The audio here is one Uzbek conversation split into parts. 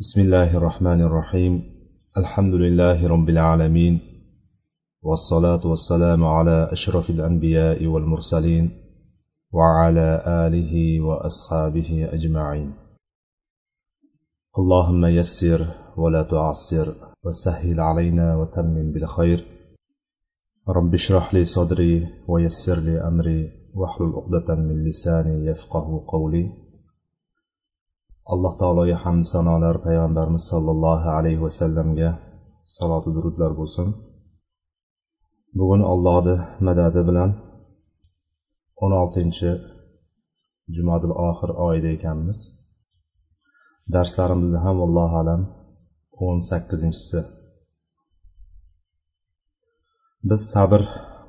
بسم الله الرحمن الرحيم. الحمد لله رب العالمين والصلاة والسلام على أشرف الأنبياء والمرسلين وعلى آله وأصحابه أجمعين. اللهم يسر ولا تعسر وسهل علينا وتمم بالخير. رب اشرح لي صدري ويسر لي أمري واحلل عقدة من لساني يفقه قولي. Alloh taologa hamd sanolar payg'ambarimiz sollallohu alayhi vasallamga salotu durudlar bo'lsin. Bugun allohni madadi bilan o'n oltinchi jumadil oxir oyida ekanmiz. Darslarimizni ham allohu alam o'n sakkizinchisi. Biz sabr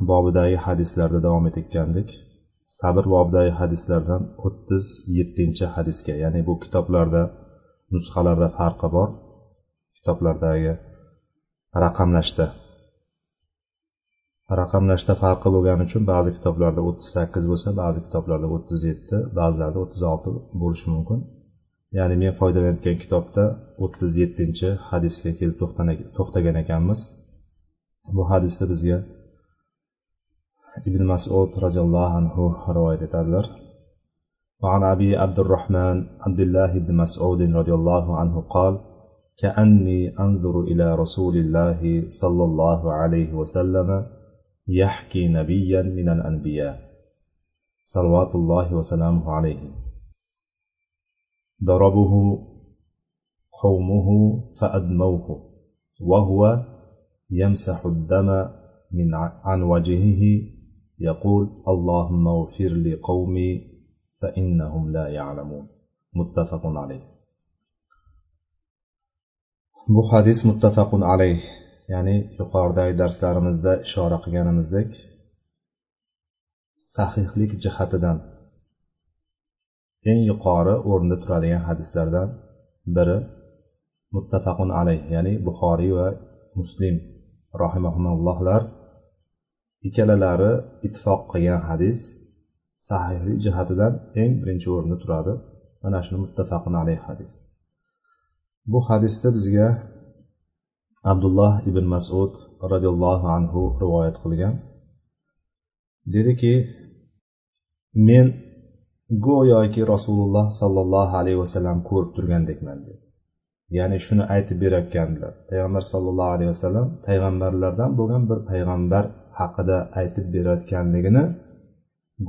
bobidagi hadislarda davom etayotgandik sabr bobidagi hadislardan o'ttiz yettinchi hadisga ya'ni bu kitoblarda nusxalarda farqi bor. Kitoblardagi raqamlashda raqamlashda farqi bo'lgani uchun ba'zi kitoblarda o'ttiz sakkiz bo'lsa ba'zi kitoblarda o'ttiz yetti ba'zilarida o'ttiz olti bo'lishi mumkin. Ya'ni men foydalanayotgan kitobda o'ttiz yettinchi hadisga kelib to'xtagan ekanmiz. Bu hadisda bizga ibn masud roziyallohu anhu rivoyat etadilar وعن أبي عبد الرحمن عبد الله بن مسعود رضي الله عنه قال كأني أنظر إلى رسول الله صلى الله عليه وسلم يحكي نبيا من الأنبياء. صلوات الله وسلامه عليه. ضربه قومه فأدموه وهو يمسح الدم من عن وجهه يقول اللهم اغفر لقومي فإنهم لا يعلمون متفق عليه bu hadis muttafaqun alayh ya'ni yuqoridagi darslarimizda ishora qilganimizdek sahihlik jihatidan eng yuqori o'rinda turadigan hadislardan biri muttafaqun alayh ya'ni buxoriy va muslim rohimahumallohlar ikkalalari ittifoq qilgan hadis sahihlik jihatidan eng birinchi o'rinda turadi. Mana shuni muttafaqun alayh hadis. Bu hadisda bizga abdulloh ibn masud roziyallohu anhu rivoyat qilgan. Dediki men go'yoki rasululloh sollallohu alayhi vasallam ko'rib turgandekman dedi. Ya'ni shuni aytib berayotgandilar. Payg'ambar sollallohu alayhi vasallam payg'ambarlardan bo'lgan bir payg'ambar haqida aytib berayotganligini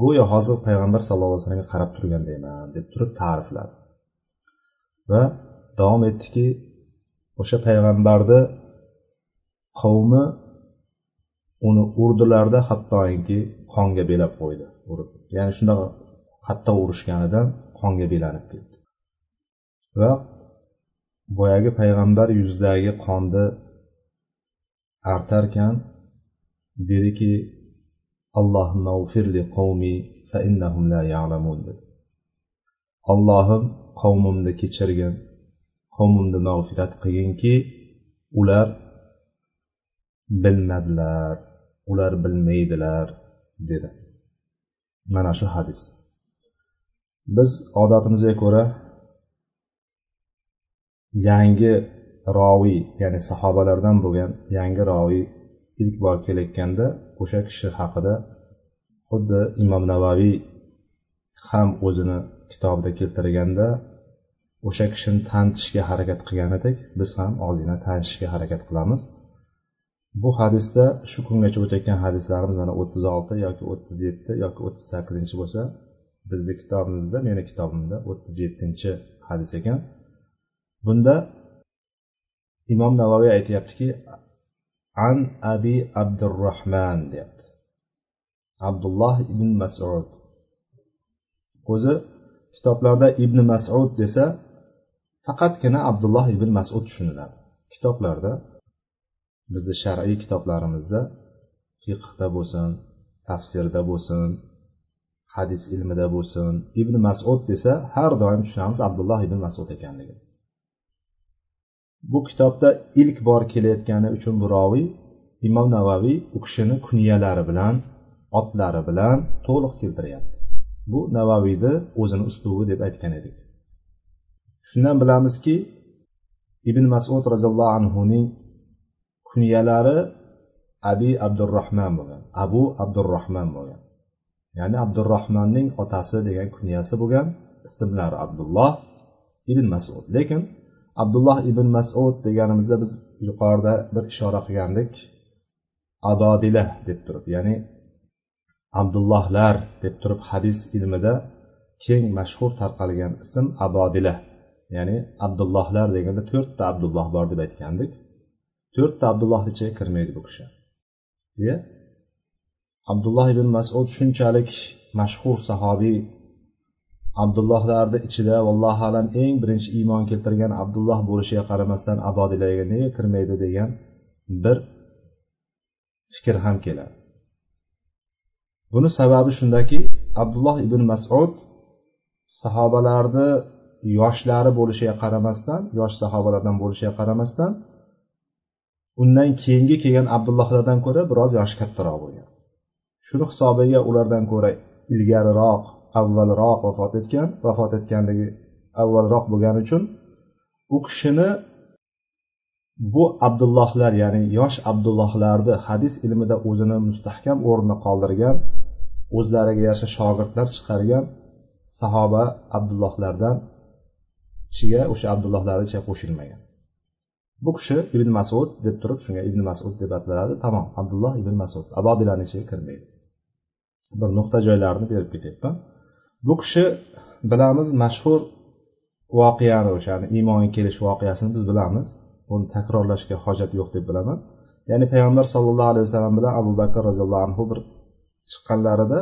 go'yo hozir payg'ambar sallallohu alayhi vasallamga qarab turgandayman deb turib ta'rifladi. Va davom etdiki o'sha payg'ambarni qavmi uni urdilarda hattoki qonga belab qo'ydi urib. Ya'ni shunaqa qattiq urishganidan qonga belanib ketdi. Va boyagi payg'ambar yuzidagi qonni artarkan dediki allohim qavmimni kechirgin qavmimni mag'firat qilginki ular bilmadilar ular bilmaydilar dedi. Mana shu hadis. Biz odatimizga ko'ra yangi roviy ya'ni sahobalardan bo'lgan yangi roviy ilk bor kelayotganda o'sha kishi haqida xuddi imom navaviy ham o'zini kitobida keltirganda o'sha kishini tanitishga harakat qilgan edik biz ham ozgina tanishishga harakat qilamiz. Bu hadisda shu kungacha o'tayotgan hadislarimiz mana o'ttiz olti yoki o'ttiz yetti yoki o'ttiz sakkizinchi bo'lsa bizni kitobimizda meni kitobimda o'ttiz yettinchi hadis ekan. Bunda imom navoiy aytyaptiki an abi abdurahman deyapti. Abdulloh ibn masud. O'zi kitoblarda ibn masud desa faqatgina abdulloh ibn masud tushuniladi kitoblarda bizni shar'iy kitoblarimizda fiqhda bo'lsin tafsirda bo'lsin hadis ilmida bo'lsin ibn masud desa har doim tushunamiz abdulloh ibn masud ekanligini. Bu kitobda ilk bor kelayotgani uchun bu roviy imom navaviy u kishini kunyalari bilan otlari bilan to'liq keltiryapti. Bu navaviyni o'zini uslubi deb aytgan edik. Shundan bilamizki ibn masud roziyallohu anhuning kunyalari abi abdurahmon bo'lgan abu abdurahmon bo'lgan. Ya'ni abdurahmonning otasi degan kunyasi bo'lgan ismlari abdulloh ibn masud. Lekin abdulloh ibn masud deganimizda biz yuqorida bir ishora qilgandik. Abodila deb turib ya'ni abdullohlar deb turib hadis ilmida keng mashhur tarqalgan ism abodila ya'ni abdullohlar deganda to'rtta abdulloh bor deb aytgandik. To'rtta abdullohni ichiga kirmaydi bu kishi? Ya abdulloh ibn masud shunchalik mashhur sahobiy abdullohlarni ichida vallohu alam eng birinchi iymon keltirgan abdulloh bo'lishiga qaramasdan abodiylarga nega kirmaydi? degan bir fikr ham keladi. Buni sababi shundaki abdulloh ibn masud sahobalarni yoshlari bo'lishiga qaramasdan yosh sahobalardan bo'lishiga qaramasdan undan keyingi kelgan abdullohlardan ko'ra biroz yoshi kattaroq bo'lgan. Shuni hisobiga ulardan ko'ra ilgariroq avvalroq vafot etgan vafot etganligi avvalroq bo'lgani uchun u kishini bu abdullohlar ya'ni yosh abdullohlarni hadis ilmida o'zini mustahkam o'rnida qoldirgan o'zlariga yarasha shogirdlar chiqargan sahoba abdullohlardan ichiga o'sha abdullohlarni ichiga qo'shilmagan. Bu kishi ibn masud deb turib shunga ibn masud deb ataladi. Tamom abdulloh ibn masud. Abodilarni ichiga kirmaydi. Bir nuqta joylarini berib ketyapman. Bu kishi bilamiz mashhur voqeani o'shani iymonga kelish voqeasini biz bilamiz. Buni takrorlashga hojat yo'q deb bilaman. Ya'ni payg'ambar sallallohu alayhi vasallam bilan abu bakr roziyallohu anhu bir chiqqanlarida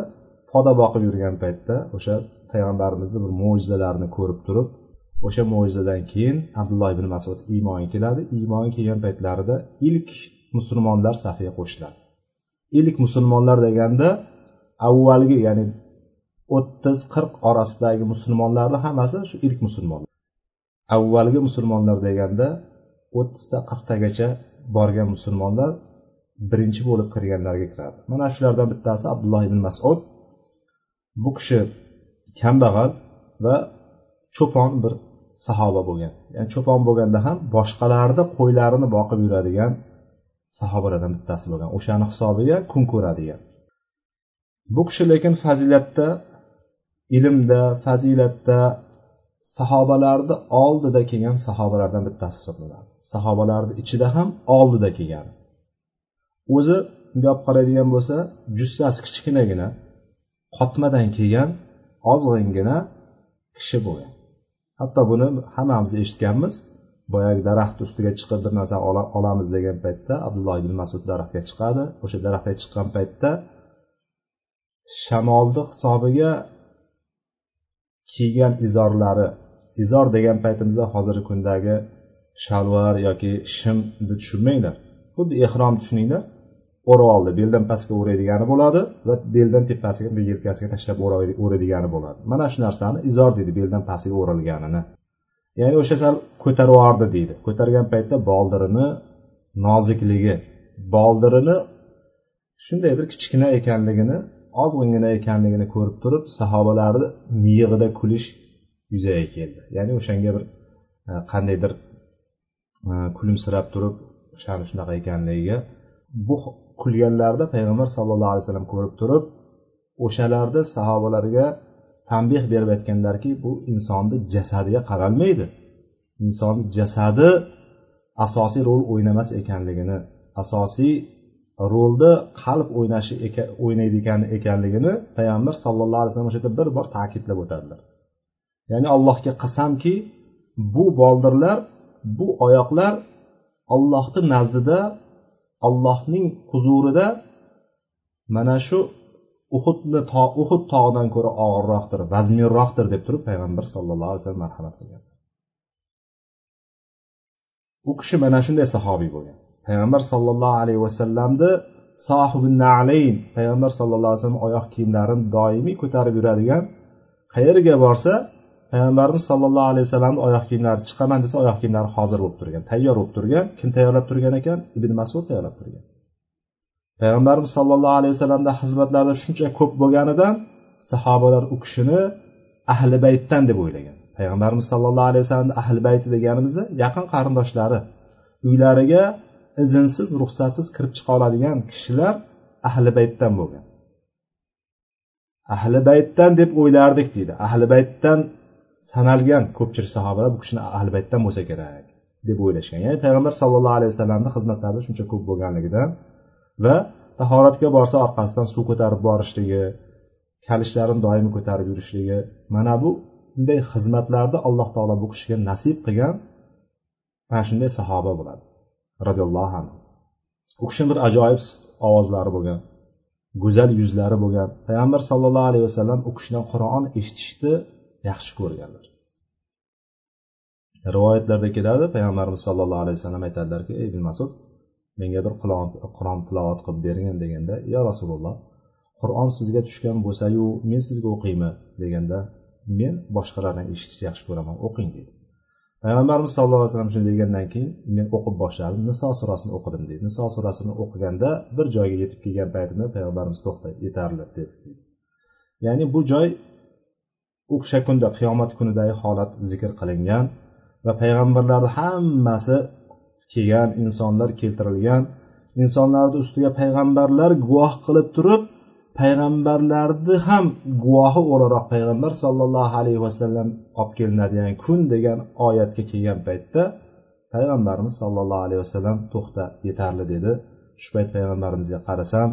poda boqib yurgan paytda o'sha payg'ambarimizni bir mo'jizalarini ko'rib turib o'sha mo'jizadan keyin abdulloh ibn masud iymonga keladi. Iymonga kelgan paytlarida ilk musulmonlar safiga qo'shiladi. Ilk musulmonlar deganda avvalgi ya'ni o'ttiz qirq orasidagi musulmonlarni hammasi shu ilk musulmonlar. Avvalgi musulmonlar deganda o'ttizta qirqtagacha borgan musulmonlar birinchi bo'lib kirganlarga kiradi. Mana shulardan bittasi abdulloh ibn masud. Bu kishi kambag'al va cho'pon bir sahoba bo'lgan. Ya'ni cho'pon bo'lganda ham boshqalarni qo'ylarini boqib yuradigan sahobalardan bittasi bo'lgan. O'shani hisobiga kun ko'radigan. Bu kishi lekin fazilatda ilmda fazilatda sahobalarni oldida kelgan sahobalardan bittasi hisoblanadi. Sahobalarni ichida ham oldida kelgan. O'zi bunday olib qaraydigan bo'lsa jussasi kichkinagina qotmadan kelgan ozg'ingina kishi bo'lgan. Hatto buni hammamiz eshitganmiz. Boyagi daraxt ustiga chiqib bir narsa olamiz degan paytda abdulloh ibn masud daraxtga chiqadi. O'sha daraxtga chiqqan paytda shamolni hisobiga kiygan izorlari. Izor degan paytimizda hozirgi kundagi shalvar yoki shimni tushunmanglar xuddi ehrom tushuninglar. O'rab oldi. Beldan pastga o'raydigani bo'ladi va beldan tepasiga yelkasiga tashlab o'raydigani bo'ladi. Mana shu narsani izor deydi beldan pastiga o'ralganini ya'ni o'sha sal ko'tarib yubordi deydi. Ko'targan paytda boldirini nozikligi boldirini shunday bir kichkina ekanligini ozg'ingina ekanligini ko'rib turib sahobalarni miyig'ida kulish yuzaga keldi. Ya'ni o'shanga bir e, qandaydir e, kulimsirab turib o'shani shunaqa ekanligiga. Bu kulganlarida payg'ambar sallallohu alayhi vasallam ko'rib turib o'shalarni sahobalarga tanbeh berib aytganlarki bu insonni jasadiga qaralmaydi. Insonni jasadi asosiy rol o'ynamas ekanligini asosiy rolni qalb o'ynashi o'ynaydi ekan ekanligini payg'ambar sallallohu alayhi vasallam o'sha yerda bir bor ta'kidlab o'tadilar. Ya'ni allohga qasamki bu boldirlar bu oyoqlar ollohni nazdida allohning huzurida mana shu uhudni uhud tog'idan ko'ra og'irroqdir vazminroqdir deb turib payg'ambar sallallohu alayhi vasallam marhamat qilgan. U kishi mana shunday sahobiy bo'lgan. Payg'ambar sollallohu alayhi vasallamni sohibi nalayn payg'ambar sallallohu alayhi vasallam oyoq kiyimlarini doimiy ko'tarib yuradigan qayerga borsa payg'ambarimiz sollallohu alayhi vasallamni oyoq kiyimlari chiqaman desa oyoq kiyimlari hozir bo'lib turgan tayyor bo'lib turgan. Kim tayyorlab turgan ekan? Ibn masud tayyorlab turgan. Payg'ambarimiz sollallohu alayhi vasallamda xizmatlarda shuncha ko'p bo'lganidan sahobalar u kishini ahli baytdan deb o'ylagan. Payg'ambarimiz sallallohu alayhi vasallamni ahli bayti deganimizda yaqin qarindoshlari uylariga izinsiz ruxsatsiz kirib chiqa oladigan kishilar ahli baytdan bo'lgan. Ahli baytdan deb o'ylardik deydi. Ahli baytdan sanalgan ko'pchilik sahobalar bu kishini ahli baytdan bo'lsa kerak deb o'ylashgan. Ya'ni payg'ambar sallallohu alayhi vasallamni xizmatlarida shuncha ko'p bo'lganligidan va tahoratga borsa orqasidan suv ko'tarib borishligi kalishlarini doimo ko'tarib yurishligi mana bu bunday xizmatlarni alloh taolo bu kishiga nasib qilgan mana shunday sahoba bo'ladi. Roziyallohu anhu. U kishini bir ajoyib ovozlari bo'lgan go'zal yuzlari bo'lgan. Payg'ambar sallallohu alayhi vasallam u kishidan qur'on eshitishni yaxshi ko'rganlar. Rivoyatlarda keladi payg'ambarimiz sallallohu alayhi vasallam aytadilarki ey ibn masud menga bir qur'on tilovat qilib bergin deganda yo rasululloh qur'on sizga tushgan bo'lsayu men sizga o'qiyman deganda men boshqalardan eshitishni yaxshi ko'raman o'qing dedi. Payg'ambarimiz sallallohu alayhi vasallam shunday degandan keyin men o'qib boshladim niso surasini o'qidim deydi. Niso surasini o'qiganda bir joyga yetib kelgan paytimda payg'ambarimiz to'xta yetarli dedi. Ya'ni bu joy o'sha kunda qiyomat kunidagi holat zikr qilingan va payg'ambarlarni hammasi kelgan insonlar keltirilgan. Insonlarni ustiga payg'ambarlar guvoh qilib turib payg'ambarlarni ham guvohi o'laroq payg'ambar sollallohu alayhi vasallam olib kelinadigan kun degan oyatga kelgan paytda payg'ambarimiz sollallohu alayhi vasallam to'xta yetarli dedi. Shu payt payg'ambarimizga qarasam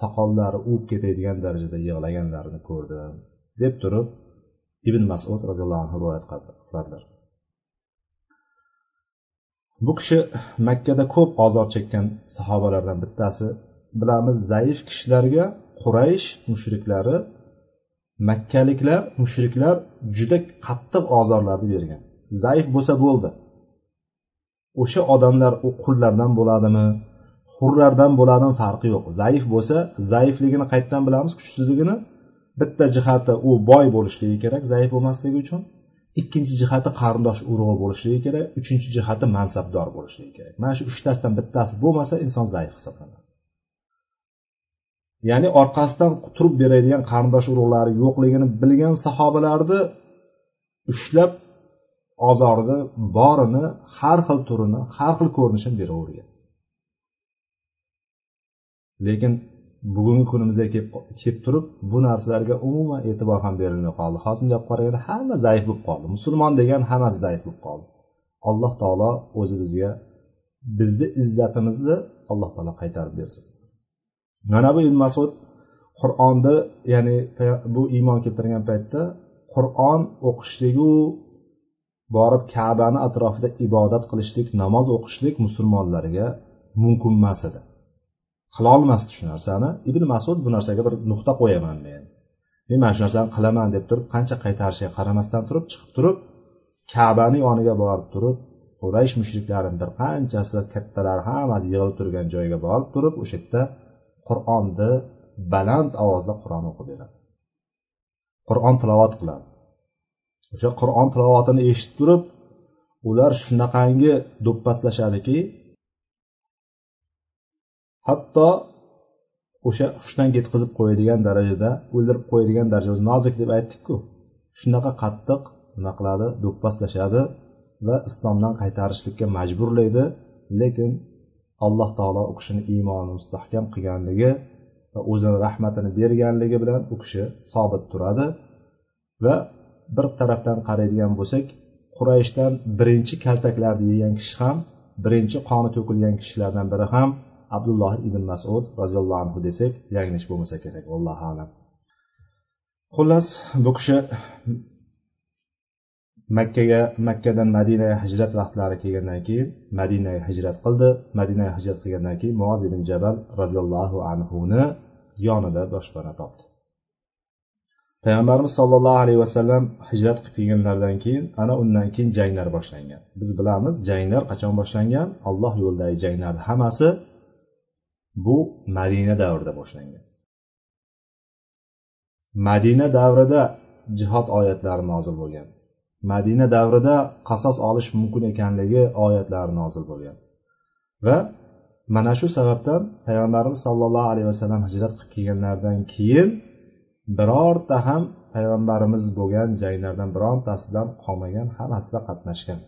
soqollari uvib ketadigan darajada yig'laganlarini ko'rdim deb turib ibn masud roziyallohu anhu rivoyat qiladilar. Bu kishi makkada ko'p ozor chekkan sahobalardan bittasi. Bilamiz zaif kishilarga quraysh mushriklari makkaliklar mushriklar juda qattiq ozorlarni bergan. Zaif bo'lsa bo'ldi. O'sha odamlar u qullardan bo'ladimi hurlardan bo'ladimi farqi yo'q. Zaif bo'lsa zaifligini qayerdan bilamiz kuchsizligini? Bitta jihati u boy bo'lishligi kerak zaif bo'lmasligi uchun. Ikkinchi jihati qarindosh urug'i bo'lishligi kerak. Uchinchi jihati mansabdor bo'lishligi kerak. Mana shu uchtasidan bittasi bo'lmasa inson zaif hisoblanadi. Ya'ni orqasidan turib beradigan qarindosh urug'lari yo'qligini bilgan sahobalarni ushlab ozorni borini har xil turini har xil ko'rinishini beravergan. Lekin bugungi kunimizga kelib turib bu narsalarga umuman e'tibor ham berilmay qoldi. Hozirgi gap qaraganda hamma zaif bo'lib qoldi. Musulmon degan hammasi zaif bo'lib qoldi. Alloh taolo o'zi bizga bizni izzatimizni alloh taolo qaytarib bersin. Mana bu ibn masud qur'onni ya'ni bu iymon keltirgan paytda qur'on o'qishligu borib kabani atrofida ibodat qilishlik namoz o'qishlik musulmonlarga mumkin emas edi. Qilolmasdi shu narsani. Ibn masud bu narsaga bir nuqta qo'yaman men. Men mana shu narsani qilaman deb turib qancha qaytarishiga qaramasdan turib chiqib turib kabani yoniga borib turib quraysh mushriklarini bir qanchasi kattalar hammasi yig'ilib turgan joyga borib turib o'sha yerda qur'onni baland ovozda qur'on o'qib beradi. Qur'on tilovat qiladi. O'sha qur'on tilovatini eshitib turib ular shunaqangi do'ppaslashadiki hatto o'sha hushdan ketkazib qo'yadigan darajada o'ldirib qo'yadigan darajada nozik deb aytdikku shunaqa qattiq nima qiladi do'pposlashadi va islomdan qaytarishlikka majburlaydi lekin alloh taolo u kishini iymoni mustahkam qilganligi va o'zini rahmatini berganligi bilan u kishi sobit turadi. Va bir tarafdan qaraydigan bo'lsak qurayshdan birinchi kaltaklarni yegan kishi ham birinchi qoni to'kilgan kishilardan biri ham abdulloh ibn masud roziyallohu anhu desak yanglish bo'lmasa kerak allohu alam. Xullas bu kishi makkaga makkadan madinaga hijrat vaqtlari kelgandan keyin madinaga hijrat qildi. Madinaga hijrat qilgandan keyin muoz ibn jabal roziyallohu anhuni yonida boshpana topdi. Payg'ambarimiz sollallohu alayhi vasallam hijrat qilib kelganlaridan keyin ana undan keyin janglar boshlangan. Biz bilamiz janglar qachon boshlangan? Alloh yo'lidagi janglar hammasi bu madina davrida boshlangan. Madina davrida jihod oyatlari nozil bo'lgan. Madina davrida qasos olish mumkin ekanligi oyatlari nozil bo'lgan. Va mana shu sababdan payg'ambarimiz sollallohu alayhi vasallam hijrat qilib kelganlaridan keyin birorta ham payg'ambarimiz bo'lgan janglardan birontasidan qolmagan hammasida qatnashgan.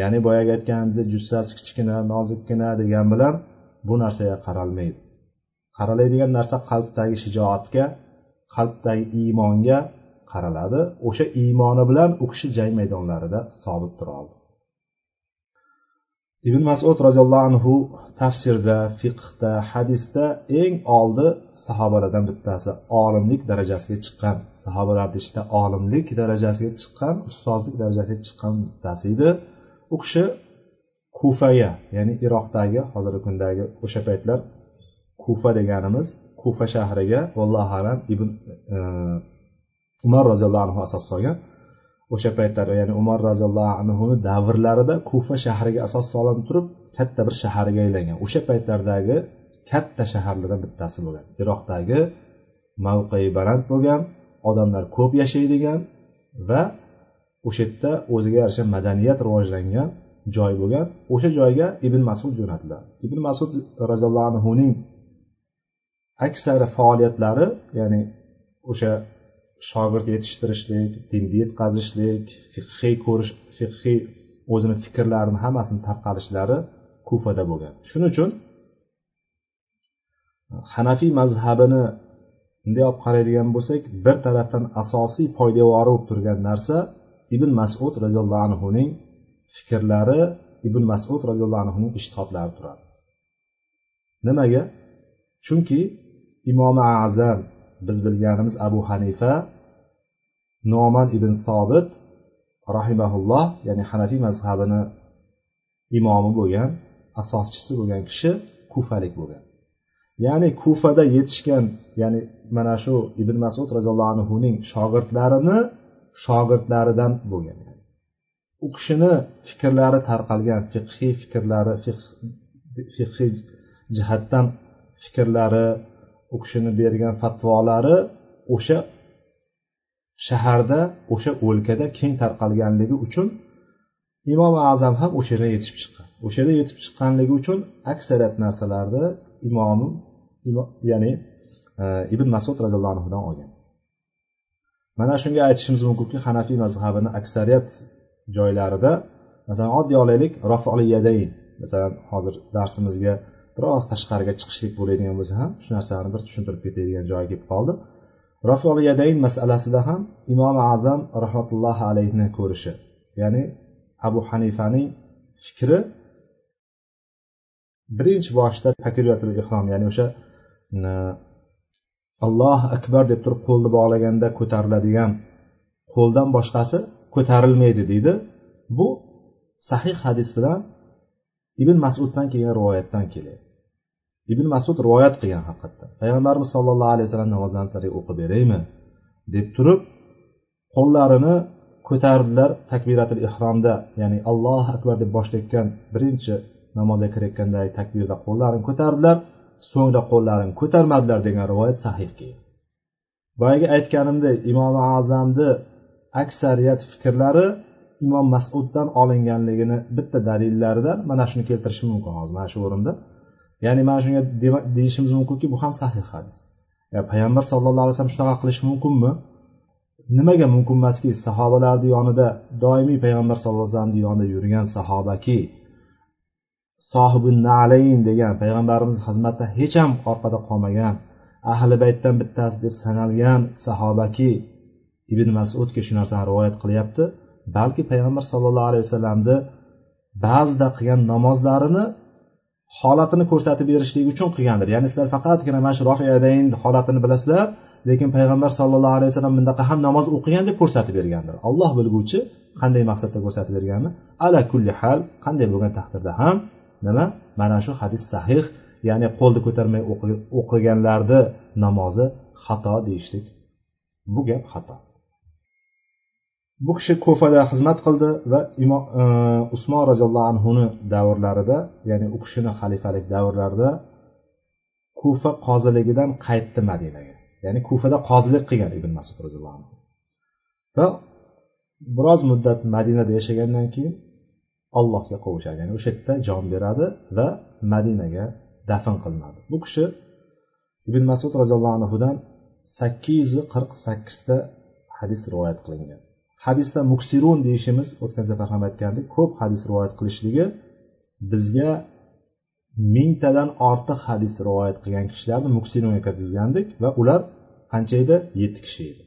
Ya'ni boyagi aytganimizdek jussasi kichkina nozikkina degan bilan bu narsaga qaralmaydi. Qaraladigan narsa qalbdagi shijoatga qalbdagi iymonga qaraladi o'sha iymoni bilan u kishi jang maydonlarida sobit tura oldi. Ibn masud roziyallohu anhu tafsirda fiqhda hadisda eng oldi sahobalardan bittasi olimlik darajasiga chiqqan sahobalarni ichida olimlik darajasiga chiqqan ustozlik darajasiga chiqqan bittasi edi. U kishi kufaga ya'ni iroqdagi hozirgi kundagi o'sha paytlar kufa deganimiz kufa shahriga vallohu alam ibn e, umar roziyallohu anhu asos solgan. O'sha paytlar ya'ni umar roziyallohu anhuni davrlarida kufa shahriga asos solinib turib katta bir shaharga aylangan. O'sha paytlardagi katta shaharlardan bittasi bo'lgan. Iroqdagi mavqei baland bo'lgan odamlar ko'p yashaydigan va o'sha yerda o'ziga yarasha madaniyat rivojlangan joy bo'lgan. O'sha joyga ibn masud jo'natiladi ibn masud roziyallohu anhuning aksari faoliyatlari ya'ni o'sha shogird yetishtirishlik dinni yetkazishlik fiqhiy ko'rish fiqhiy o'zini fikrlarini hammasini tarqalishlari kufada bo'lgan. Shuning uchun hanafiy mazhabini bunday olib qaraydigan bo'lsak bir tarafdan asosiy poydevori bo'lib turgan narsa ibn masud roziyallohu anhuning fikrlari ibn masud roziyallohu anhuning ishtihodlari turadi. Nimaga? Chunki imomi azam biz bilganimiz abu hanifa noman ibn sobit rahimaulloh ya'ni hanafiy mazhabini imomi bo'lgan asoschisi bo'lgan kishi kufalik bo'lgan. Ya'ni kufada yetishgan ya'ni mana shu ibn masud roziyallohu anhuning shogirdlarini shogirdlaridan bo'lgan u kishini fikrlari tarqalgan fiqhiy fikrlari fiqhiy jihatdan fikrlari u kishini bergan fatvolari o'sha shaharda o'sha o'lkada keng tarqalganligi uchun imom azam ham o'sha yerdan yetishib chiqqan. O'sha yerda yetib chiqqanligi uchun aksariyat narsalarni imomi ya'ni e, ibn masud roziyallohu anhudan olgan. Mana shunga aytishimiz mumkinki hanafiy mazhabini aksariyat joylarida masalan oddiy olaylik rofoli yadayn masalan hozir darsimizga biroz tashqariga chiqishlik bo'ladigan bo'lsa ham shu narsani bir tushuntirib ketadigan joyi kelib qoldi. Rofol yadayn masalasida ham imom azam rahmatullohi alayhni ko'rishi ya'ni abu hanifaning fikri birinchi boshda takbiratul ihrom ya'ni o'sha alloh akbar deb turib qo'lni bog'laganda ko'tariladigan qo'ldan boshqasi ko'tarilmaydi deydi. Bu sahih hadis bilan ibn masuddan kelgan rivoyatdan kelyapti. Ibn masud rivoyat qilgan haqiqatda payg'ambarimiz sollallohu alayhi vasallam namozlarni sizlarga o'qib beraymi? deb turib qo'llarini ko'tardilar takbiratul ihromda ya'ni allohu akbar deb boshlayotgan birinchi namozga kirayotgandagi takbirda qo'llarini ko'tardilar so'ngra qo'llarini ko'tarmadilar degan rivoyat sahih kelgan boyagi aytganimdek imom azamni aksariyat fikrlari imom masuddan olinganligini bitta dalillaridan mana shuni keltirishim mumkin hozir mana shu o'rinda. Ya'ni mana shunga deyishimiz mumkinki bu ham sahih hadis. Payg'ambar sallallohu alayhi vasallam shunaqa qilishi mumkinmi? Nimaga mumkin emaski sahobalarni yonida doimiy payg'ambar sallallohu alayhi vasallamni yonida yurgan sahobaki sohibi nalayn degan payg'ambarimiz xizmatida hech ham orqada qolmagan ahli baytdan bittasi deb sanalgan sahobaki ibn masudga shu narsani rivoyat qilyapti. Balki payg'ambar sallallohu alayhi vasallamni ba'zida qilgan namozlarini holatini ko'rsatib berishlik uchun qilgandir. Ya'ni sizlar faqatgina mana shu rohiyadayn holatini bilasizlar lekin payg'ambar sallallohu alayhi vasallam bundaqa ham namoz o'qigan deb ko'rsatib bergandir. Alloh bilguvchi qanday maqsadda ko'rsatib berganini ala kulli hal qanday bo'lgan taqdirda ham nima? Mana shu hadis sahih ya'ni qo'lni ko'tarmay o'qiganlarni namozi xato deyishlik. Bu gap xato. Bu kishi kufada xizmat qildi va imom e, usmon roziyallohu anhuni davrlarida ya'ni u kishini xalifalik davrlarida kufa qoziligidan qaytdi madinaga. Ya'ni kufada qozilik qilgan ibn masud roziyallohu anhu. Va biroz muddat madinada yashagandan keyin allohga qovushadi. Ya'ni o'sha yerda jon beradi va madinaga dafn qilinadi. Bu kishi ibn masud roziyallohu anhudan sakkiz yuz qirq sakkizta hadis rivoyat qilingan. Hadisda muksirun deyishimiz o'tgan safar ham aytgandik ko'p hadis rivoyat qilishligi bizga mingtadan ortiq hadis rivoyat qilgan kishilarni muksirunga kirgizgandik va ular qancha edi? Yetti kishi edi.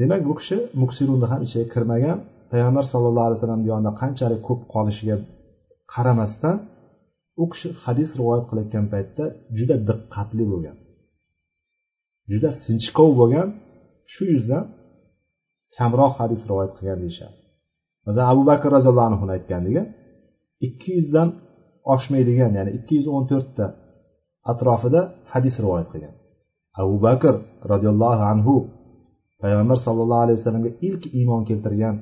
Demak bu kishi muksirunni ham ichiga kirmagan. Payg'ambar sallallohu alayhi vasallamni yonida qanchalik ko'p qolishiga qaramasdan u kishi hadis rivoyat qilayotgan paytda juda diqqatli bo'lgan juda sinchkov bo'lgan shu yuzdan kamroq hadis rivoyat qilgan deyishadi. Masalan abu bakr roziyallohu anhuni aytganligi ikki yuzdan oshmaydigan ya'ni ikki yuz o'n to'rtta atrofida hadis rivoyat qilgan. Abu bakr roziyallohu anhu payg'ambar sallallohu alayhi vasallamga ilk iymon keltirgan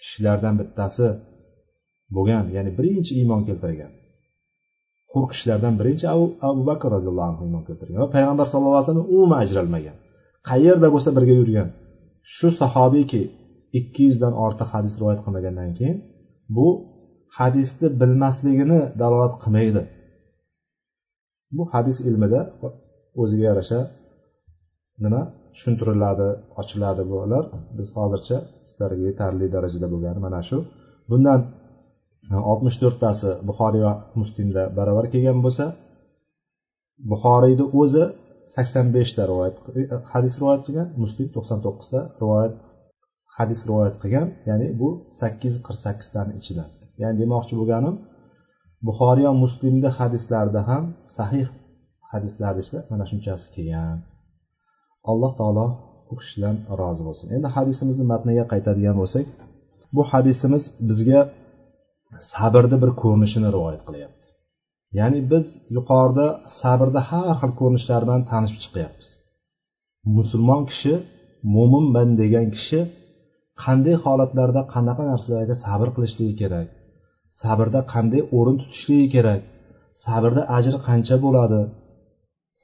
kishilardan bittasi bo'lgan ya'ni birinchi iymon keltirgan. Hur kishilardan birinchi abu, abu bakr roziyallohu anhu iymon keltirgan va payg'ambar sallallohu alayhi vasallam umuman ajralmagan. Qayerda bo'lsa birga yurgan. Shu sahobiyki ikki yuzdan ortiq hadis rivoyat qilmagandan keyin bu hadisni bilmasligini dalolat qilmaydi. Bu hadis ilmida o'ziga yarasha nima? Tushuntiriladi ochiladi bular. Biz hozircha sizlarga yetarli darajada bo'lgani mana shu. Bundan e, oltmish to'rttasi buxoriy va muslimda baravar kelgan bo'lsa buxoriyni o'zi sakson beshta rivoyat e, hadis rivoyat qilgan muslim to'qson to'qqizta rivoyat hadis rivoyat qilgan ya'ni bu sakkiz yuz qirq sakkiztani ichidan ya'ni demoqchi bo'lganim buxoriy va muslimni hadislarida ham sahih hadislar ichida mana shunchasi kelgan. Alloh taolo u kishidan rozi bo'lsin. Endi hadisimizni matniga qaytadigan bo'lsak bu hadisimiz bizga sabrni bir ko'rinishini rivoyat qilyapti. Ya'ni biz yuqorida sabrda har xil ko'rinishlar bilan tanishib chiqyapmiz. Musulmon kishi mo'minman degan kishi qanday holatlarda qanaqa narsalarga sabr qilishligi kerak? Sabrda qanday o'rin tutishligi kerak? Sabrda ajri qancha bo'ladi?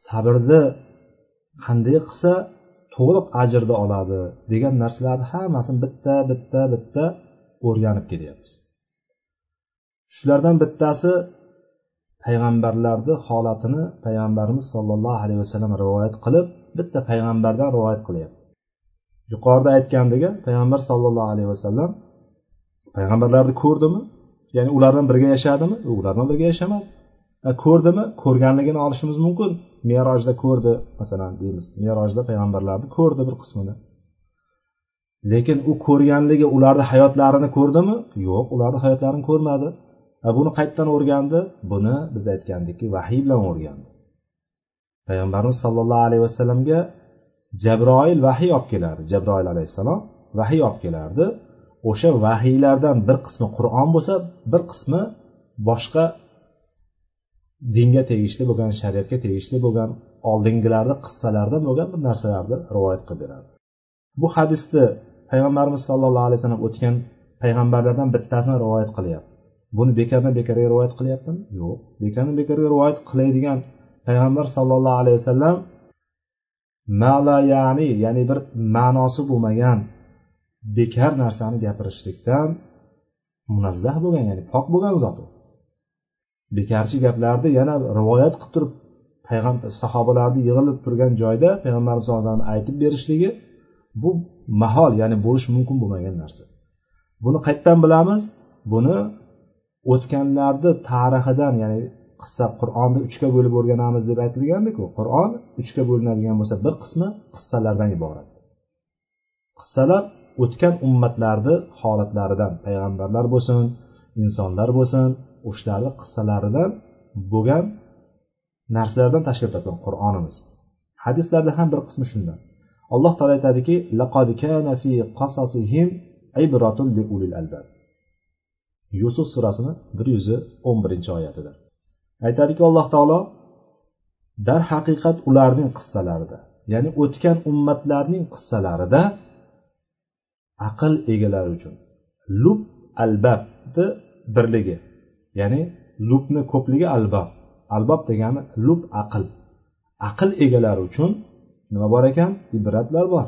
Sabrni qanday qilsa to'liq ajrni oladi degan narsalarni hammasini bitta bitta bitta o'rganib kelyapmiz. Shulardan bittasi payg'ambarlarni holatini payg'ambarimiz sollallohu alayhi vasallam rivoyat qilib bitta payg'ambardan rivoyat qilyapti. Yuqorida aytgandek payg'ambar sollallohu alayhi vasallam payg'ambarlarni ko'rdimi? Ya'ni ular bilan birga yashadimi? Ular bilan birga yashamadi. Ko'rdimi? Ko'rganligini olishimiz mumkin. Merojda ko'rdi masalan deymiz. Merojda payg'ambarlarni ko'rdi bir qismini. Lekin u ko'rganligi ularni hayotlarini ko'rdimi? Yo'q ularni hayotlarini ko'rmadi. Buni qayerdan o'rgandi? Buni biz aytgandikki vahiy bilan o'rgandi. Payg'ambarimiz sollallohu alayhi vasallamga jabroil vahiy olib kelardi. Jabroil alayhissalom vahiy olib kelardi. O'sha vahiylardan bir qismi qur'on bo'lsa bir qismi boshqa dinga tegishli bo'lgan shariatga tegishli bo'lgan oldingilarni qissalardan bo'lgan bir narsalarni rivoyat qilib beradi bu hadisni payg'ambarimiz sollallohu alayhi vasallam o'tgan payg'ambarlardan bittasini rivoyat qilyapti. Buni bekordan bekorga rivoyat qilyaptimi? Yo'q. Bekordan bekorga rivoyat qiladigan payg'ambar sollallohu alayhi vasallam mala ya'ni ya'ni bir ma'nosi bo'lmagan bekor narsani gapirishlikdan munazzah bo'lgan ya'ni pok bo'lgan zot u. Bekarchi gaplarni yana rivoyat qilib turib payg'ambar sahobalarni yig'ilib turgan joyda payg'ambarimiz sallallohu aytib berishligi bu mahol ya'ni bo'lishi mumkin bo'lmagan narsa. Buni qayerdan bilamiz? Buni o'tganlarni tarixidan ya'ni qissa qur'onni uchga bo'lib o'rganamiz deb aytilgandiku qur'on uchga bo'linadigan bo'lsa bir qismi qissalardan iborat. Qissalar o'tgan ummatlarni holatlaridan payg'ambarlar bo'lsin insonlar bo'lsin o'shalarni qissalaridan bo'lgan narsalardan tashkil topgan qur'onimiz. Hadislarda ham bir qismi shundan. Alloh taolo aytadiki laqad kana fi qasasihim ibratun li ulil albab. Yusuf surasini bir yuz o'n birinchi oyatida aytadiki alloh taolo darhaqiqat ularning qissalarida ya'ni o'tgan ummatlarning qissalarida aql egalari uchun lub albabni birligi ya'ni lubni ko'pligi albab albob degani lub aql aql egalari uchun nima bor ekan? Ibratlar bor.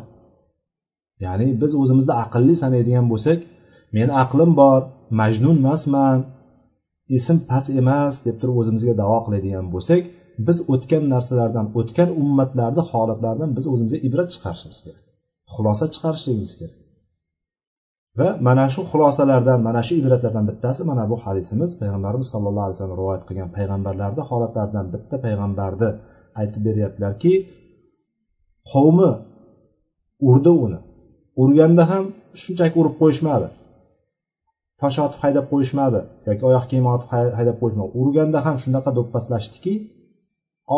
Ya'ni biz o'zimizni aqlli sanaydigan bo'lsak meni aqlim bor majnun emasman. Esim past emas deb turib o'zimizga davo qiladigan bo'lsak biz o'tgan narsalardan o'tgan ummatlarni holatlaridan biz o'zimizga ibrat chiqarishimiz kerak. Xulosa chiqarishligimiz kerak. Va mana shu xulosalardan mana shu ibratlardan bittasi mana bu hadisimiz. Payg'ambarimiz sallallohu alayhi vasallam rivoyat qilgan payg'ambarlarni holatlaridan bitta payg'ambarni aytib beryaptilarki qavmi urdi uni. Urganda ham shunchaki urib qo'yishmadi. Tosh otib haydab qo'yishmadi yoki oyoq kiyim otib haydab qo'yishmadi. Urganda ham shunaqa do'pposlashdiki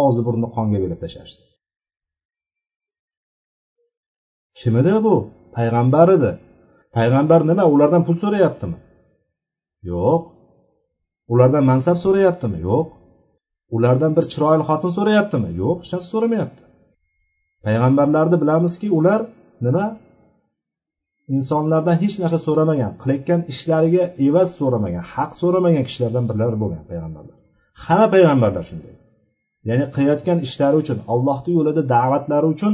og'zi burni qonga belab tashlashdi. Kim edi bu? Payg'ambar edi. Payg'ambar nima ulardan pul so'rayaptimi? Yo'q. Ulardan mansab so'rayaptimi? Yo'q. Ulardan bir chiroyli xotin so'rayaptimi? Yo'q hech narsa so'ramayapti. Payg'ambarlarni bilamizki ular nima? Insonlardan hech narsa so'ramagan qilayotgan ishlariga evaz so'ramagan haq so'ramagan kishilardan birlari bo'lgan payg'ambarlar. Hamma payg'ambarlar shunday. Ya'ni qilayotgan ishlari uchun allohni yo'lida da'vatlari uchun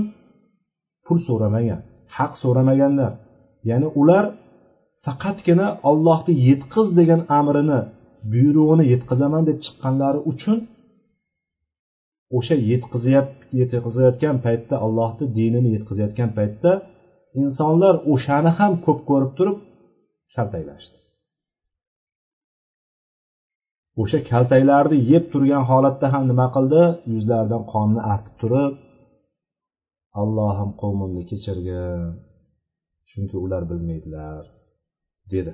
pul so'ramagan haq so'ramaganlar. Ya'ni ular faqatgina ollohni yetqiz degan amrini buyrug'ini yetkazaman deb chiqqanlari uchun o'sha yetkazayotgan paytda allohni dinini yetkazayotgan paytda insonlar o'shani ham ko'p ko'rib turib kaltaklashdi o'sha kaltaklarni yeb turgan holatda ham nima qildi? Yuzlaridan qonni artib turib allohim qavmimni kechirgin chunki ular bilmaydilar dedi.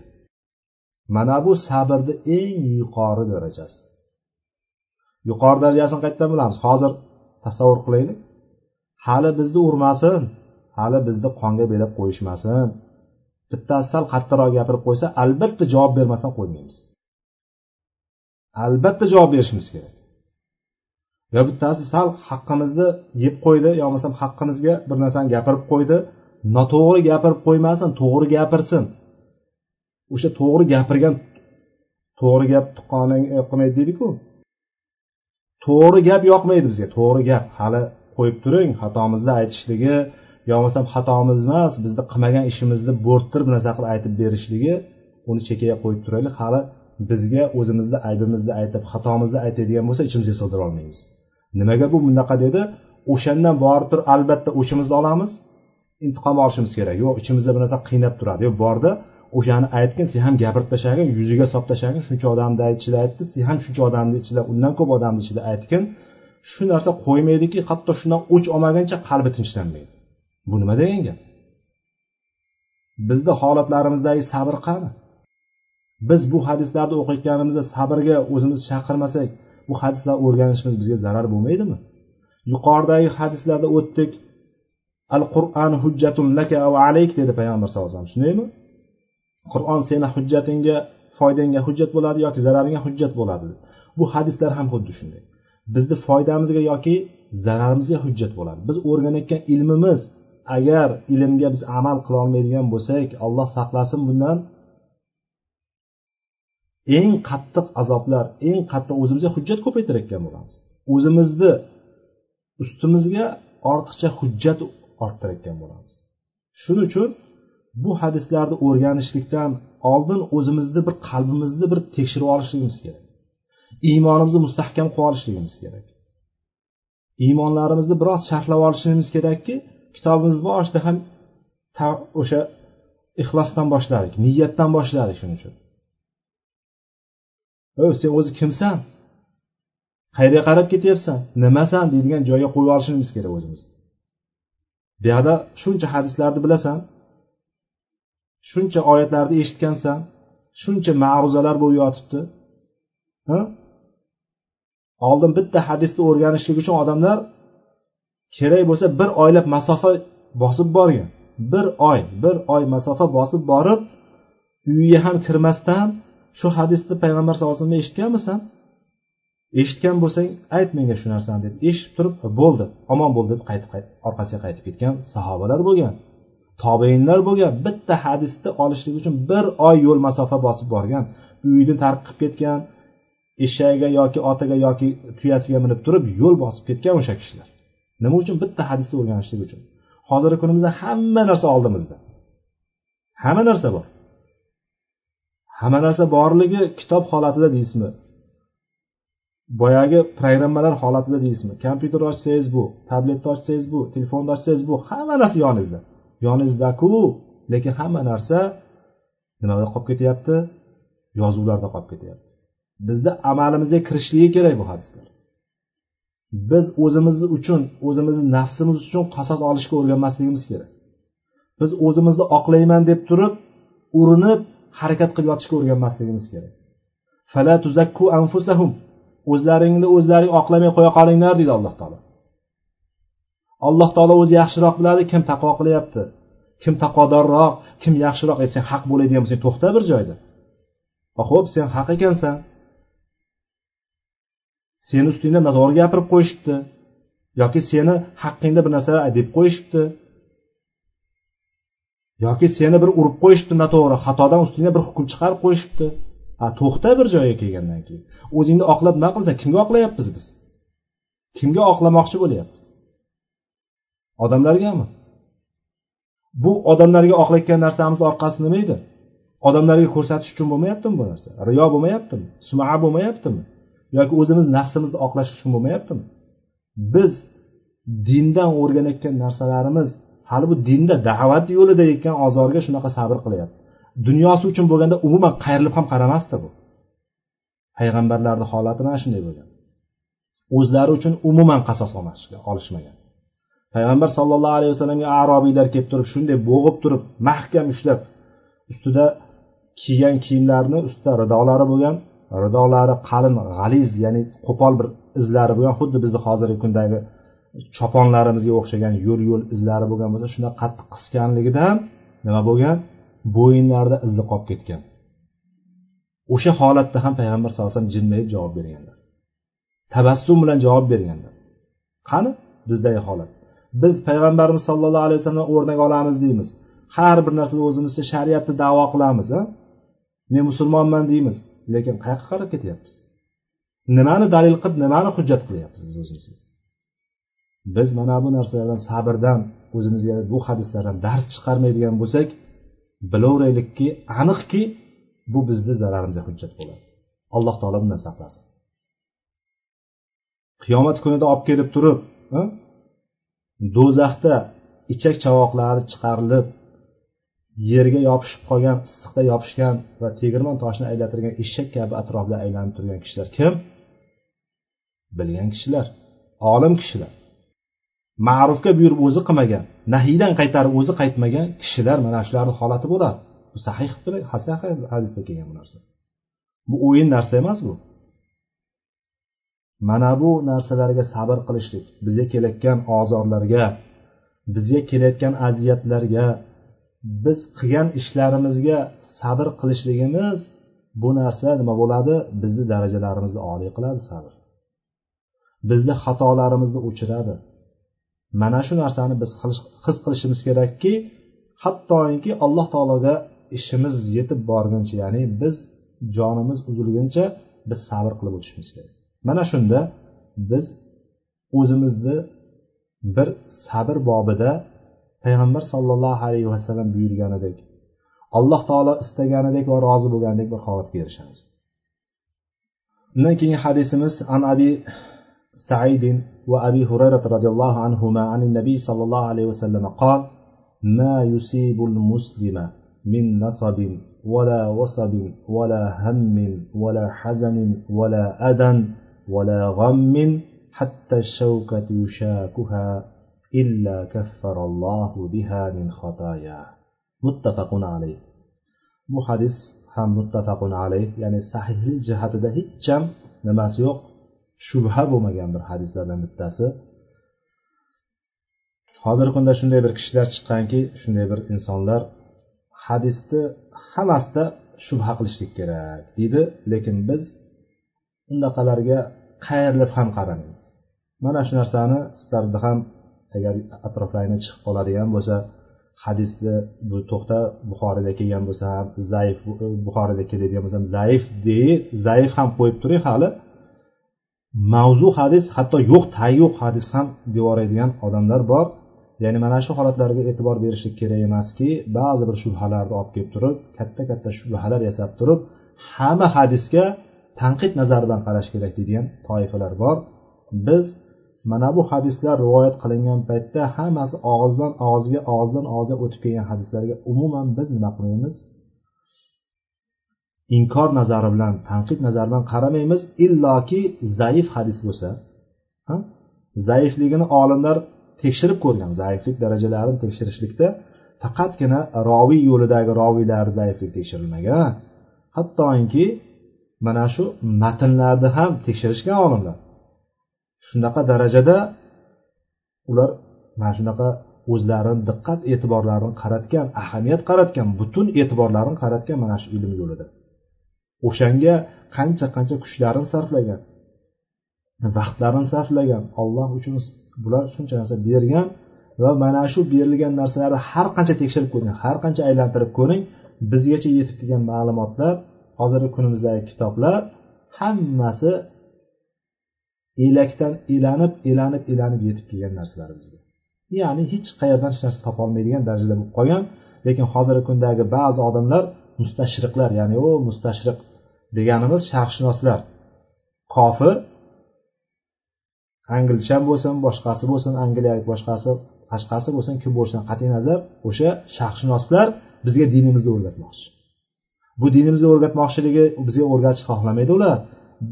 Mana bu sabrni eng yuqori darajasi. Yuqori darajasini qayerdan bilamiz? Hozir tasavvur qilaylik. Hali bizni urmasin hali bizni qonga belab qo'yishmasin. Bittasi sal qattiqroq gapirib qo'ysa albatta javob bermasdan qo'ymaymiz. Albatta javob berishimiz kerak. Yo bittasi sal haqqimizni yeb qo'ydi yo bo'lmasam haqqimizga bir narsani gapirib qo'ydi. Noto'g'ri gapirib qo'ymasin to'g'ri gapirsin. O'sha to'g'ri gapirgan to'g'ri gap tuqqoning e, yoqmaydi deydiku. To'g'ri gap yoqmaydi bizga to'g'ri gap. Hali qo'yib turing xatomizni aytishligi yo bo'lmasam xatomiz emas bizni qilmagan ishimizni bo'rttirib narsa qilib aytib berishligi uni chekkaga qo'yib turaylik. Hali bizga o'zimizni aybimizni aytib xatomizni aytadigan bo'lsa ichimizga sig'dira olmaymiz. Nimaga bu bunaqa dedi? O'shandan borib turib albatta o'shimizni olamiz. Intiqom olishimiz kerak. Yo'q ichimizda bir narsa qiynab turadi yo'q borda o'shani aytgin sen ham gapirib tashlagin yuziga solib tashlagin shuncha odamni ichida aytdi sen ham shuncha odamni ichida undan ko'p odamni ichida aytgin. Shu narsa qo'ymaydiki hatto shundan o'ch olmaguncha qalbi tinchlanmaydi. Bu nima degan gap? Bizni holatlarimizdagi sabr qani? Biz bu hadislarni o'qiyotganimizda sabrga o'zimiz chaqirmasak bu hadislarni o'rganishimiz bizga zarar bo'lmaydimi? Yuqoridagi hadislarda o'tdik al qur'an hujjatun laka va alayk dedi payg'ambar sallallohu alayhi vasallam. Shundaymi? Qur'on seni hujjatingga foydangga hujjat bo'ladi yoki zararingga hujjat bo'ladi? Bu hadislar ham xuddi shunday. Bizni foydamizga yoki zararimizga hujjat bo'ladi. Biz o'rganayotgan ilmimiz agar ilmga biz amal qilolmaydigan bo'lsak alloh saqlasin bundan. Eng qattiq azoblar eng qattiq o'zimizga hujjat ko'paytirayotgan bo'lamiz. O'zimizni ustimizga ortiqcha hujjat orttirayotgan bo'lamiz. Shuning uchun bu hadislarni o'rganishlikdan oldin o'zimizni bir qalbimizni bir tekshirib olishligimiz kerak. Iymonimizni mustahkam qilib olishligimiz kerak. Iymonlarimizni biroz sharhlab olishimiz kerakki kitobimizni boshida ham o'sha ixlosdan boshladik niyatdan boshladik shuning uchun. O sen o'zi kimsan? Qayerga qarab ketyapsan? Nimasan? deydigan joyga qo'yib olishimiz kerak o'zimizni bu yoqda shuncha hadislarni bilasan shuncha oyatlarni eshitgansan shuncha ma'ruzalar bo'lib yotibdi. Oldin bitta hadisni o'rganishlik uchun odamlar kerak bo'lsa bir oylab masofa bosib borgan bir oy bir oy masofa bosib borib uyiga ham kirmasdan shu hadisni payg'ambar sallallohu alayhi vasallam eshitganmisan? Eshitgan bo'lsang ayt menga shu narsani deb. Eshitib turib bo'ldi omon bo'ldi deb qaytib orqasiga qaytib ketgan sahobalar bo'lgan tobeinlar bo'lgan bitta hadisni olishlik uchun bir oy yo'l masofa bosib borgan uyini tark qilib ketgan eshagiga yoki otiga yoki tuyasiga minib turib yo'l bosib ketgan o'sha kishilar. Nima uchun? Bitta hadisni o'rganishlik uchun. Hozirgi kunimizda hamma narsa oldimizda. Hamma narsa bor. Hamma narsa borligi kitob holatida deysizmi? Boyagi programmalar holatida deysizmi? Kompyuter ochsangiz bu? Tabletni ochsangiz bu? Telefonni ochsangiz bu? Hamma narsa yoningizda. Yoningizdaku lekin hamma narsa nimada qolib ketyapti? Yozuvlarda qolib ketyapti. Bizni amalimizga kirishligi kerak bu hadislar. Biz o'zimiz uchun o'zimizni nafsimiz uchun qasos olishga o'rganmasligimiz kerak. Biz o'zimizni oqlayman deb turib urinib harakat qilib yotishga o'rganmasligimiz kerak. Fala tuzakku anfusahum. O'zlaringni o'zlaring oqlamay qo'ya qolinglar deydi alloh taolo. Alloh taolo o'zi yaxshiroq biladi kim taqvo qilyapti kim taqvodorroq kim yaxshiroq e sen haq bo'ladigan bo'lsang to'xta bir joyda. Ho'p sen haq ekansan. Seni ustingda noto'g'ri gapirib qo'yishibdi. Yoki seni haqqingda bir narsa deb qo'yishibdi. Yoki seni bir urib qo'yishibdi noto'g'ri xatodan ustingda bir hukm chiqarib qo'yishibdi. Ha to'xta bir joyga kelgandan keyin. O'zingni oqlab nima qilsan? Kimga oqlayapmiz biz? Kimga oqlamoqchi bo'lyapmiz? Odamlargami bu odamlarga oqlayotgan narsamizni orqasi nima edi? Odamlarga ko'rsatish uchun bo'lmayaptimi bu narsa? Riyo bo'lmayaptimi? Suma bo'lmayaptimi? Yoki o'zimiz nafsimizni oqlash uchun bo'lmayaptimi? Biz dindan o'rganayotgan narsalarimiz hali bu dinda da'vat yo'lida yetgan ozorga shunaqa sabr qilyapti. Dunyosi uchun bo'lganda umuman qayrilib ham qaramasdi bu. Payg'ambarlarni holati mana shunday bo'lgan. O'zlari uchun umuman qasos olishmagan. Payg'ambar sollallohu alayhi vasallamga arobiylar kelib turib shunday bo'g'ib turib mahkam ushlab ustida kiygan kiyimlarini ustida ridolari bo'lgan ridolari qalin g'aliz ya'ni qo'pol bir izlari bo'lgan xuddi bizni hozirgi kundagi choponlarimizga o'xshagan yo'l yo'l izlari bo'lgan bo'lsa shunaqa qattiq qisganligidan nima bo'lgan? Bo'yinlarida izi qolib ketgan. O'sha holatda ham payg'ambar sallallohu alayhi vasallam jilmayib javob berganlar. Tabassum bilan javob berganlar. Qani? Bizdagi holat. Biz payg'ambarimiz sollallohu alayhi vasallam o'rnak olamiz deymiz. Har bir narsada o'zimizcha shariatni davo qilamiz a men musulmonman deymiz. Lekin qayoqqa qarab ketyapmiz? Nimani dalil qilib nimani hujjat qilyapmiz biz o'zimizga biz mana bu narsalardan sabrdan o'zimizga bu hadislardan dars chiqarmaydigan bo'lsak bilaveraylikki aniqki bu bizni zararimizga hujjat bo'ladi. Alloh taolo bundan saqlasin. Qiyomat kunida olib kelib turib do'zaxda ichak chavoqlari chiqarilib yerga yopishib qolgan issiqda yopishgan va tegirmon toshini aylantirgan eshak kabi atrofida aylanib turgan kishilar kim? Bilgan kishilar olim kishilar. Ma'rufga buyurib o'zi qilmagan nahiydan qaytarib o'zi qaytmagan kishilar mana shularni holati bo'ladi. Bu sahih hadisda kelgan bu narsa. Bu o'yin narsa emas bu. Mana bu narsalarga sabr qilishlik bizga kelayotgan ozorlarga bizga kelayotgan aziyatlarga biz qilgan ishlarimizga sabr qilishligimiz bu narsa nima bo'ladi? Bizni darajalarimizni oliy qiladi sabr. Bizni xatolarimizni o'chiradi mana shu narsani biz his qilishimiz kerakki hattoki alloh taologa ishimiz yetib borguncha ya'ni biz jonimiz uzilguncha biz sabr qilib o'tishimiz kerak. Mana shunda biz o'zimizni bir sabr bobida payg'ambar sollallohu alayhi vasallam buyurganidek alloh taolo istaganidek va rozi bo'lganidek bir holatga erishamiz undan keyingi hadisimiz an abi سعيد وأبي هريرة رضي الله عنهما عن النبي صلى الله عليه وسلم قال ما يصيب المسلم من نصب ولا وصب ولا هم ولا حزن ولا أذى ولا غم حتى الشوكة يشاكها إلا كفر الله بها من خطاياه متفق عليه bu hadis ham muttafaqun alayh ya'ni sahihlik jihatida hech ham nimasi yo'q shubha bo'lmagan bir hadislardan bittasi hozirgi kunda shunday bir kishilar chiqqanki shunday bir insonlar hadisni hammasida shubha qilishlik kerak deydi lekin biz undaqalarga qayrilib ham qaramaymiz mana shu narsani sizlarda ham agar atroflaringda chiqib qoladigan bo'lsa hadisni bu to'xta buxoriyda kelgan bo'lsa ham zaif buxoriyda keladigan bo'lsa ham zaif dey zaif ham qo'yib turing hali mavzu hadis hatto yo'q tagi yo'q hadis ham deyoradigan odamlar bor. Ya'ni mana shu holatlarga e'tibor berishlik kerak emaski ba'zi bir shubhalarni olib kelib turib katta katta shubhalar yasab turib hamma hadisga tanqid nazaridan qarash kerak deydigan toifalar bor. Biz mana bu hadislar rivoyat qilingan paytda hammasi og'izdan og'izga og'izdan og'izga o'tib kelgan hadislarga umuman biz nima qilmaymiz? Inkor nazari bilan tanqid nazari bilan qaramaymiz. Illoki zaif hadis bo'lsa zaifligini olimlar tekshirib ko'rgan zaiflik darajalarini tekshirishlikda faqatgina roviy yo'lidagi roviylar zaiflik tekshirilmagan hattoki mana shu matnlarni ham tekshirishgan olimlar shunaqa darajada ular mana shunaqa o'zlarini diqqat e'tiborlarini qaratgan ahamiyat qaratgan butun e'tiborlarini qaratgan mana shu ilm yo'lida. O'shanga qancha qancha kuchlarini sarflagan vaqtlarini sarflagan olloh uchun bular shuncha narsa bergan va mana shu berilgan narsalarni har qancha tekshirib ko'ring har qancha aylantirib ko'ring bizgacha yetib kelgan ma'lumotlar hozirgi kunimizdagi kitoblar hammasi elakdan elanib elanib elanib yetib kelgan narsalar bizga. Ya'ni hech qayerdan hech narsa topolmaydigan darajada bo'lib qolgan lekin hozirgi kundagi ba'zi odamlar mustashriqlar ya'ni u mustashriq deganimiz sharqshunoslar kofir anglchan bo'lsin boshqasi bo'lsin angliyalik boshqasi boshqasi bo'lsin kim bo'lishidan qat'iy nazar o'sha sharqshunoslar bizga dinimizni o'rgatmoqchi. Bu dinimizni o'rgatmoqchiligi bizga o'rgatishni xohlamaydi ular.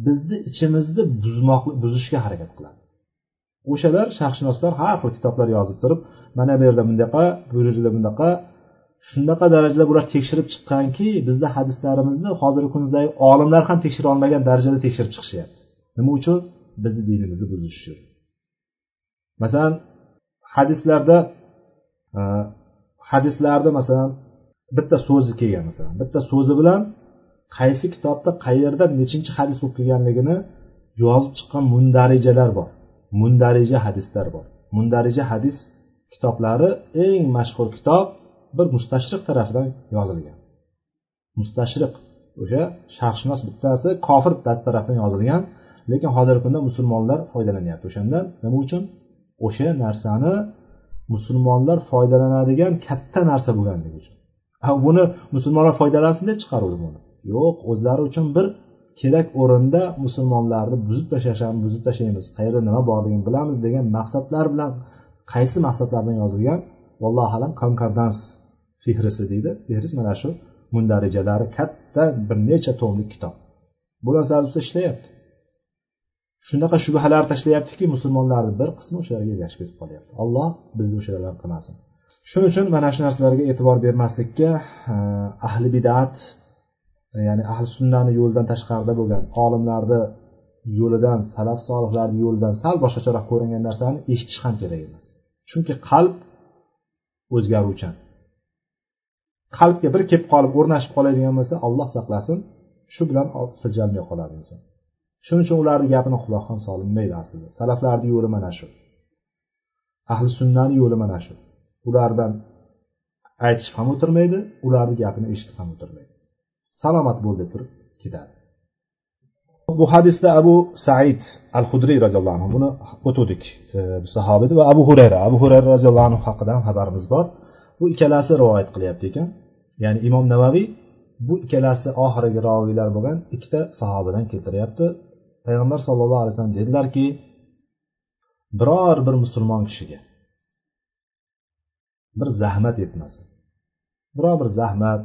Bizni ichimizni buzmoq buzishga harakat qiladi. O'shalar sharqshunoslar har xil kitoblar yozib turib mana bu yerda bundaqa bu yerda bunaqa shunaqa darajada bular tekshirib chiqqanki bizda hadislarimizni hozirgi kunimizdagi olimlar ham tekshira olmagan darajada tekshirib chiqishyapti. Nima uchun? Bizni dinimizni buzish uchun. Masalan hadislarda e, hadislarda masalan bitta so'zi kelgan masalan bitta so'zi bilan qaysi kitobda qayerda nechinchi hadis bo'lib kelganligini yozib chiqqan mundarijalar bor. Mundarija hadislar bor. Mundarija hadis kitoblari eng mashhur kitob bir mustashriq tarafidan yozilgan. Mustashriq o'sha sharqshunos bittasi kofir bittasi tarafidan yozilgan lekin hozirgi kunda musulmonlar foydalanyapti o'shandan nima uchun? O'sha narsani musulmonlar foydalanadigan katta narsa bo'lganligi uchun. Buni musulmonlar foydalansin deb chiqaruvdi buni. Yo'q o'zlari uchun bir kerak o'rinda musulmonlarni buzib tashlashami buzib tashlaymiz. Qayerda nima borligini bilamiz degan maqsadlar bilan qaysi maqsadlar bilan yozilgan? Vallohu alam konkordans fihrisi deydi. Fihris mana shu mundarijalari katta bir necha tomlik kitob. Bu narsani ustida ishlayapti. Shunaqa shubhalar tashlayaptiki musulmonlarni bir qismi o'shalarga ergashib ketib qolyapti. Alloh bizni o'shalardan qilmasin. Shuning uchun mana shu narsalarga e'tibor bermaslikka eh, ahli bidat ya'ni ahli sunnani yo'lidan tashqarida bo'lgan olimlarni yo'lidan salaf solihlarni yo'lidan sal boshqacharoq ko'ringan narsani eshitish ham kerak emas. Chunki qalb o'zgaruvchan. Qalbga bir kelib qolib o'rnashib qoladigan bo'lsa alloh saqlasin shu bilan siljalmay qoladi inson. Shuning uchun ularni gapini quloq ham solinmaydi aslida. Salaflarni yo'li mana shu. Ahli sunnani yo'li mana shu. Ulardan aytishib ham o'tirmaydi ularni gapini eshitib ham o'tirmaydi. Salomat bo'l deb turib ketadi. Bu hadisda abu said al hudriy roziyallohu anhu buni o'tuvdik e, bu sahoba va abu hurayra abu hurayra roziyallohu anhu haqida ham xabarimiz bor. Bu ikkalasi rivoyat qilyapti ekan. Ya'ni imom navaviy bu ikkalasi oxirgi roviylar bo'lgan ikkita sahobadan keltiryapti. Payg'ambar sallallohu alayhi vasallam dedilarki biror bir musulmon kishiga bir zahmat yetmasin. Biror bir zahmat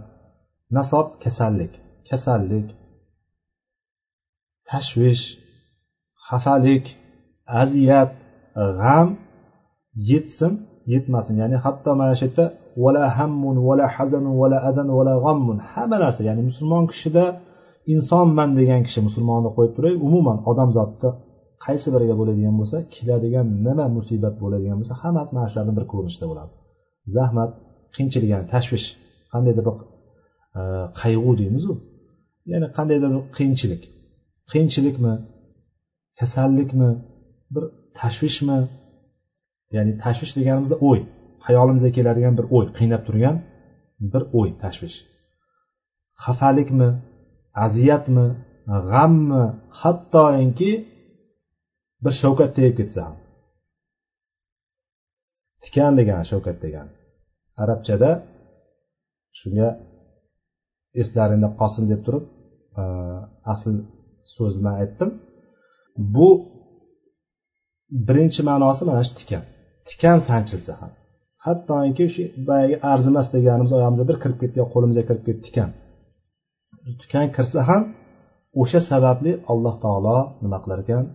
nasob kasallik kasallik. Tashvish xafalik aziyat g'am yetsin yetmasin. Ya'ni hatto mana shu yerda vala hammun vala hazanun vala adan vala g'ammun hamma narsa. Ya'ni musulmon kishida insonman degan kishi musulmonni qo'yib turay umuman odamzodni qaysi biriga bo'ladigan bo'lsa keladigan nima musibat bo'ladigan bo'lsa hammasi mana shularni bir ko'rinishida bo'ladi. Zahmat qiyinchilik ya'ni tashvish. Qandaydir bir qayg'u qayg'u deymizu ya'ni qandaydir bir qiyinchilik qiyinchilikmi kasallikmi? Bir tashvishmi? Ya'ni tashvish deganimizda o'y. Hayolimizga keladigan bir o'y qiynab turgan bir o'y tashvish. Xafalikmi? Aziyatmi? G'ammi? Hattoki bir shavkat tegib ketsa ham. Tikan degani shavkat degani arabchada shunga eslaringda qolsin deb turib e, asl so'zni aytdim. Bu birinchi ma'nosi mana shu tikan. Tikan sanchilsa ham. Hattoki shu boyagi arzimas deganimiz oyog'imizga bir kirib ketdi yo qo'limizga kirib ketdi tikan. Tikan kirsa ham o'sha sababli alloh taolo nima qilar ekan?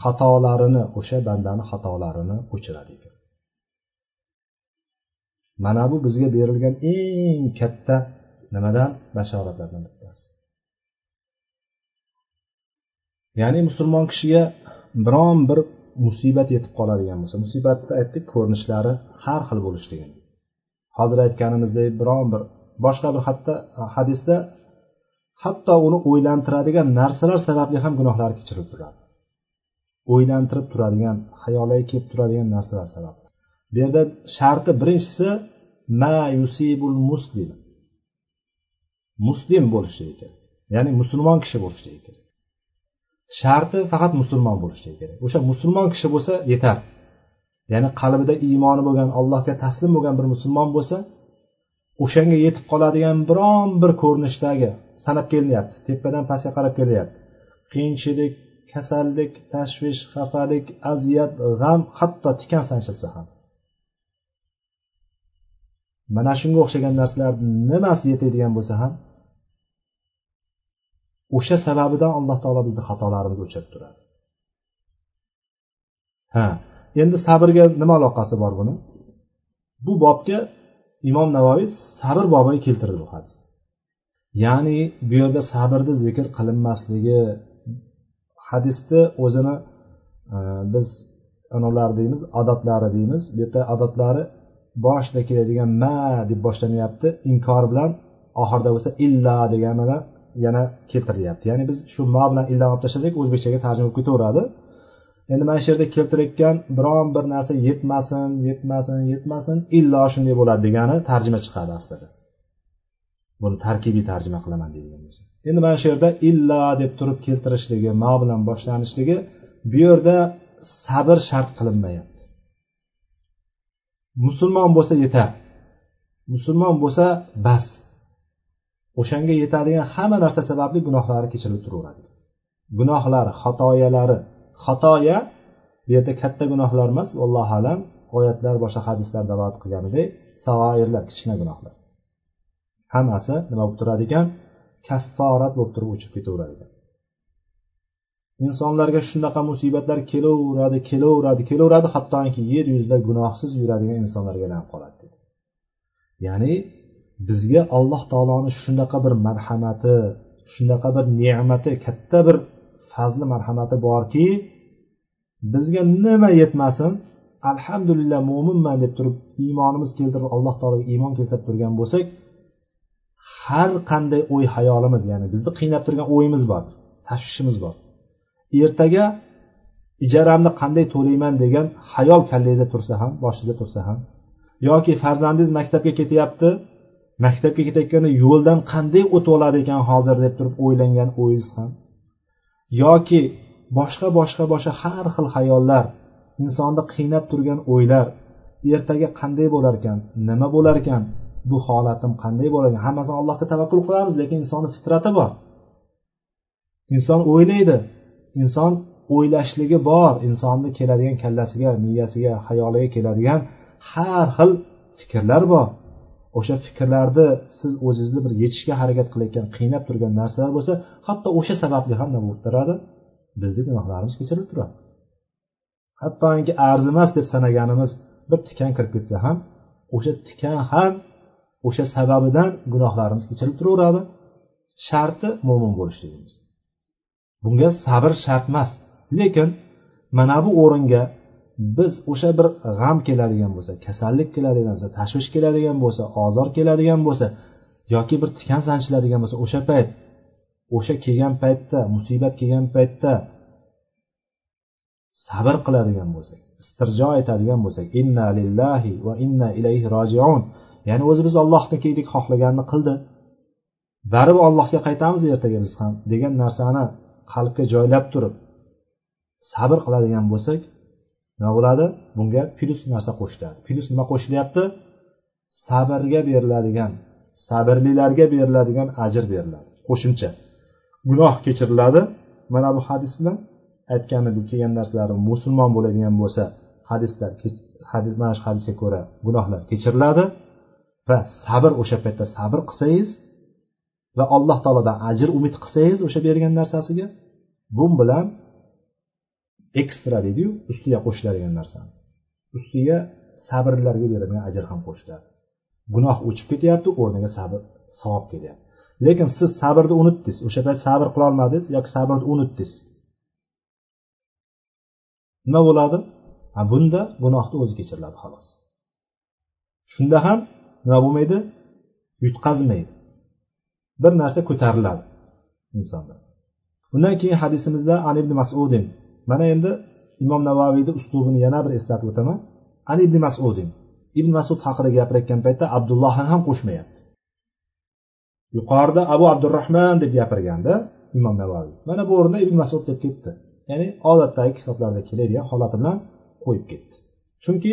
Xatolarini o'sha bandani xatolarini o'chiradi ekan. Mana bu bizga berilgan eng katta nimadan bashoratlardan bittasi. Ya'ni musulmon kishiga biron bir musibat yetib qoladigan bo'lsa musibatni aytdik ko'rinishlari har xil bo'lishligi hozir aytganimizdek biron bir boshqa bir hatto hadisda hatto uni o'ylantiradigan narsalar sababli ham gunohlari kechirilib turadi. O'ylantirib turadigan xayoliga kelib turadigan narsalar sababli. Bu yerda sharti birinchisi ma yusibul muslim. Muslim bo'lishligi kerak. Ya'ni musulmon kishi bo'lishligi kerak. Sharti faqat musulmon bo'lishligi kerak. O'sha musulmon kishi bo'lsa yetar. Ya'ni qalbida iymoni bo'lgan allohga taslim bo'lgan bir musulmon bo'lsa o'shanga yetib qoladigan biron bir ko'rinishdagi sanab kelinyapti. Tepadan pastga qarab kelyapti. Qiyinchilik kasallik tashvish xafalik aziyat g'am hatto tikan sanchilsa ham. Mana shunga o'xshagan narsalarni nimasi yetadigan bo'lsa ham o'sha sababidan alloh taolo bizni xatolarimizni o'chirib turadi. Ha endi sabrga nima aloqasi bor buni? Bu bobga imom navoiy sabr bobiga keltirdi bu hadis. Ya'ni bu yerda sabrni zikr qilinmasligi hadisni o'zini e, biz anavlar deymiz odatlari deymiz. Bu yerda odatlari boshida keladigan ma deb boshlanyapti inkor bilan oxirida bo'lsa illa degan bilan yana keltirilyapti. Ya'ni biz shu ma bilan illa olib tashlasak o'zbekchaga tarjima bo'lib ketaveradi. Endi mana shu yerda keltirayotgan biron bir narsa yetmasin yetmasin yetmasin illo shunday bo'ladi degani tarjima chiqadi aslida. Buni tarkibiy tarjima qilaman deydigan bo'lsa. Endi mana shu yerda illa deb turib keltirishligi ma bilan boshlanishligi bu yerda sabr shart qilinmayapti. Musulmon bo'lsa yetar. Musulmon bo'lsa bas. O'shanga yetadigan hamma narsa sababli gunohlari kechirilib turaveradi. Gunohlari xatoyalari. Xatoya bu yerda katta gunohlar emas allohu alam oyatlar boshqa hadislar dalolat qilganidek savoirlar kichkina gunohlar. Hammasi nima bo'lib turar ekan kafforat bo'lib turib o'chib ketaverar ekan insonlarga shunaqa musibatlar kelaveradi kelaveradi kelaveradi hattoki yer yuzida gunohsiz yuradigan insonlarga aylanib qoladi dedi. Ya'ni bizga alloh taoloni shunaqa bir marhamati shunaqa bir ne'mati katta bir fazli marhamati borki bizga nima yetmasin? Alhamdulillah mo'minman deb turib iymonimiz keltirib alloh taologa iymon keltirib turgan bo'lsak har qanday o'y hayolimiz ya'ni bizni qiynab turgan o'yimiz bor tashvishimiz bor. Ertaga ijaramni qanday to'layman degan hayol kallangizda tursa ham boshingizda tursa ham yoki farzandingiz maktabga ketyapti maktabga ketayotganda yo'ldan qanday o'tib olar ekan hozir deb turib o'ylangan o'yingiz ham yoki boshqa boshqa boshqa har xil hayollar insonni qiynab turgan o'ylar ertaga qanday bo'lar ekan nima bo'lar ekan bu holatim qanday bo'lar ekan hammasini allohga tavakkul qilamiz lekin insonni fitrati bor. Inson o'ylaydi. Inson o'ylashligi bor insonni keladigan kallasiga miyasiga xayoliga keladigan har xil fikrlar bor. O'sha fikrlarni siz o'zingizni bir yechishga harakat qilayotgan qiynab turgan narsalar bo'lsa hatto o'sha sababli ham nima bo'lib turadi? Bizni gunohlarimiz kechirilib turadi. Hattoki arzimas deb sanaganimiz bir tikan kirib ketsa ham o'sha tikan ham o'sha sababidan gunohlarimiz kechirilib turaveradi. Sharti mo'min bo'lishligimiz. Bunga sabr shart emas. Lekin mana bu o'ringa biz o'sha bir g'am keladigan bo'lsa kasallik keladigan bo'lsa tashvish keladigan bo'lsa ozor keladigan bo'lsa yoki bir tikan sanchiladigan bo'lsa o'sha payt o'sha kelgan paytda musibat kelgan paytda sabr qiladigan bo'lsak istirjo aytadigan bo'lsak inna lillahi va inna ilayhi rojiun ya'ni o'zi biz ollohni edik xohlaganini qildi. Baribir allohga qaytamiz ertaga biz ham degan narsani qalbga joylab turib sabr qiladigan bo'lsak nima bo'ladi? Bunga plyus narsa qo'shiladi plyus nima qo'shilyapti? Sabrga beriladigan sabrlilarga beriladigan ajr beriladi. Qo'shimcha. Gunoh kechiriladi. Mana bu hadis bilan aytgani bu kelgan narsalari musulmon bo'ladigan bo'lsa hadislar hadis mana shu hadisga ko'ra gunohlar kechiriladi va sabr o'sha paytda sabr qilsangiz va alloh taolodan ajr umid qilsangiz o'sha bergan narsasiga bu bilan ekstra deydiyu ustiga qo'shiladigan narsani. Ustiga sabrlarga beradigan ajr ham qo'shiladi. Gunoh o'chib ketyapti o'rniga sabr savob kelyapti lekin siz sabrni unutdingiz. O'sha payt sabr qilolmadingiz yoki sabrni unutdingiz. Nima bo'ladi? Bunda gunohni o'zi kechiriladi xolos. Shunda ham nima bo'lmaydi? Yutqazmaydi. Bir narsa ko'tariladi insonda. Undan keyin hadisimizda an ibn masudin. Mana endi imom navaviyni uslubini yana bir eslatib o'taman. An ibn masudin. Ibn masud haqida gapirayotgan paytda abdullohni ham qo'shmayapti. Yuqorida abu abdurahmon deb gapirganda imom navoiy mana bu o'rinda ibn masud deb ketdi. Ya'ni odatdagi kitoblarda keladigan holati bilan qo'yib ketdi. Chunki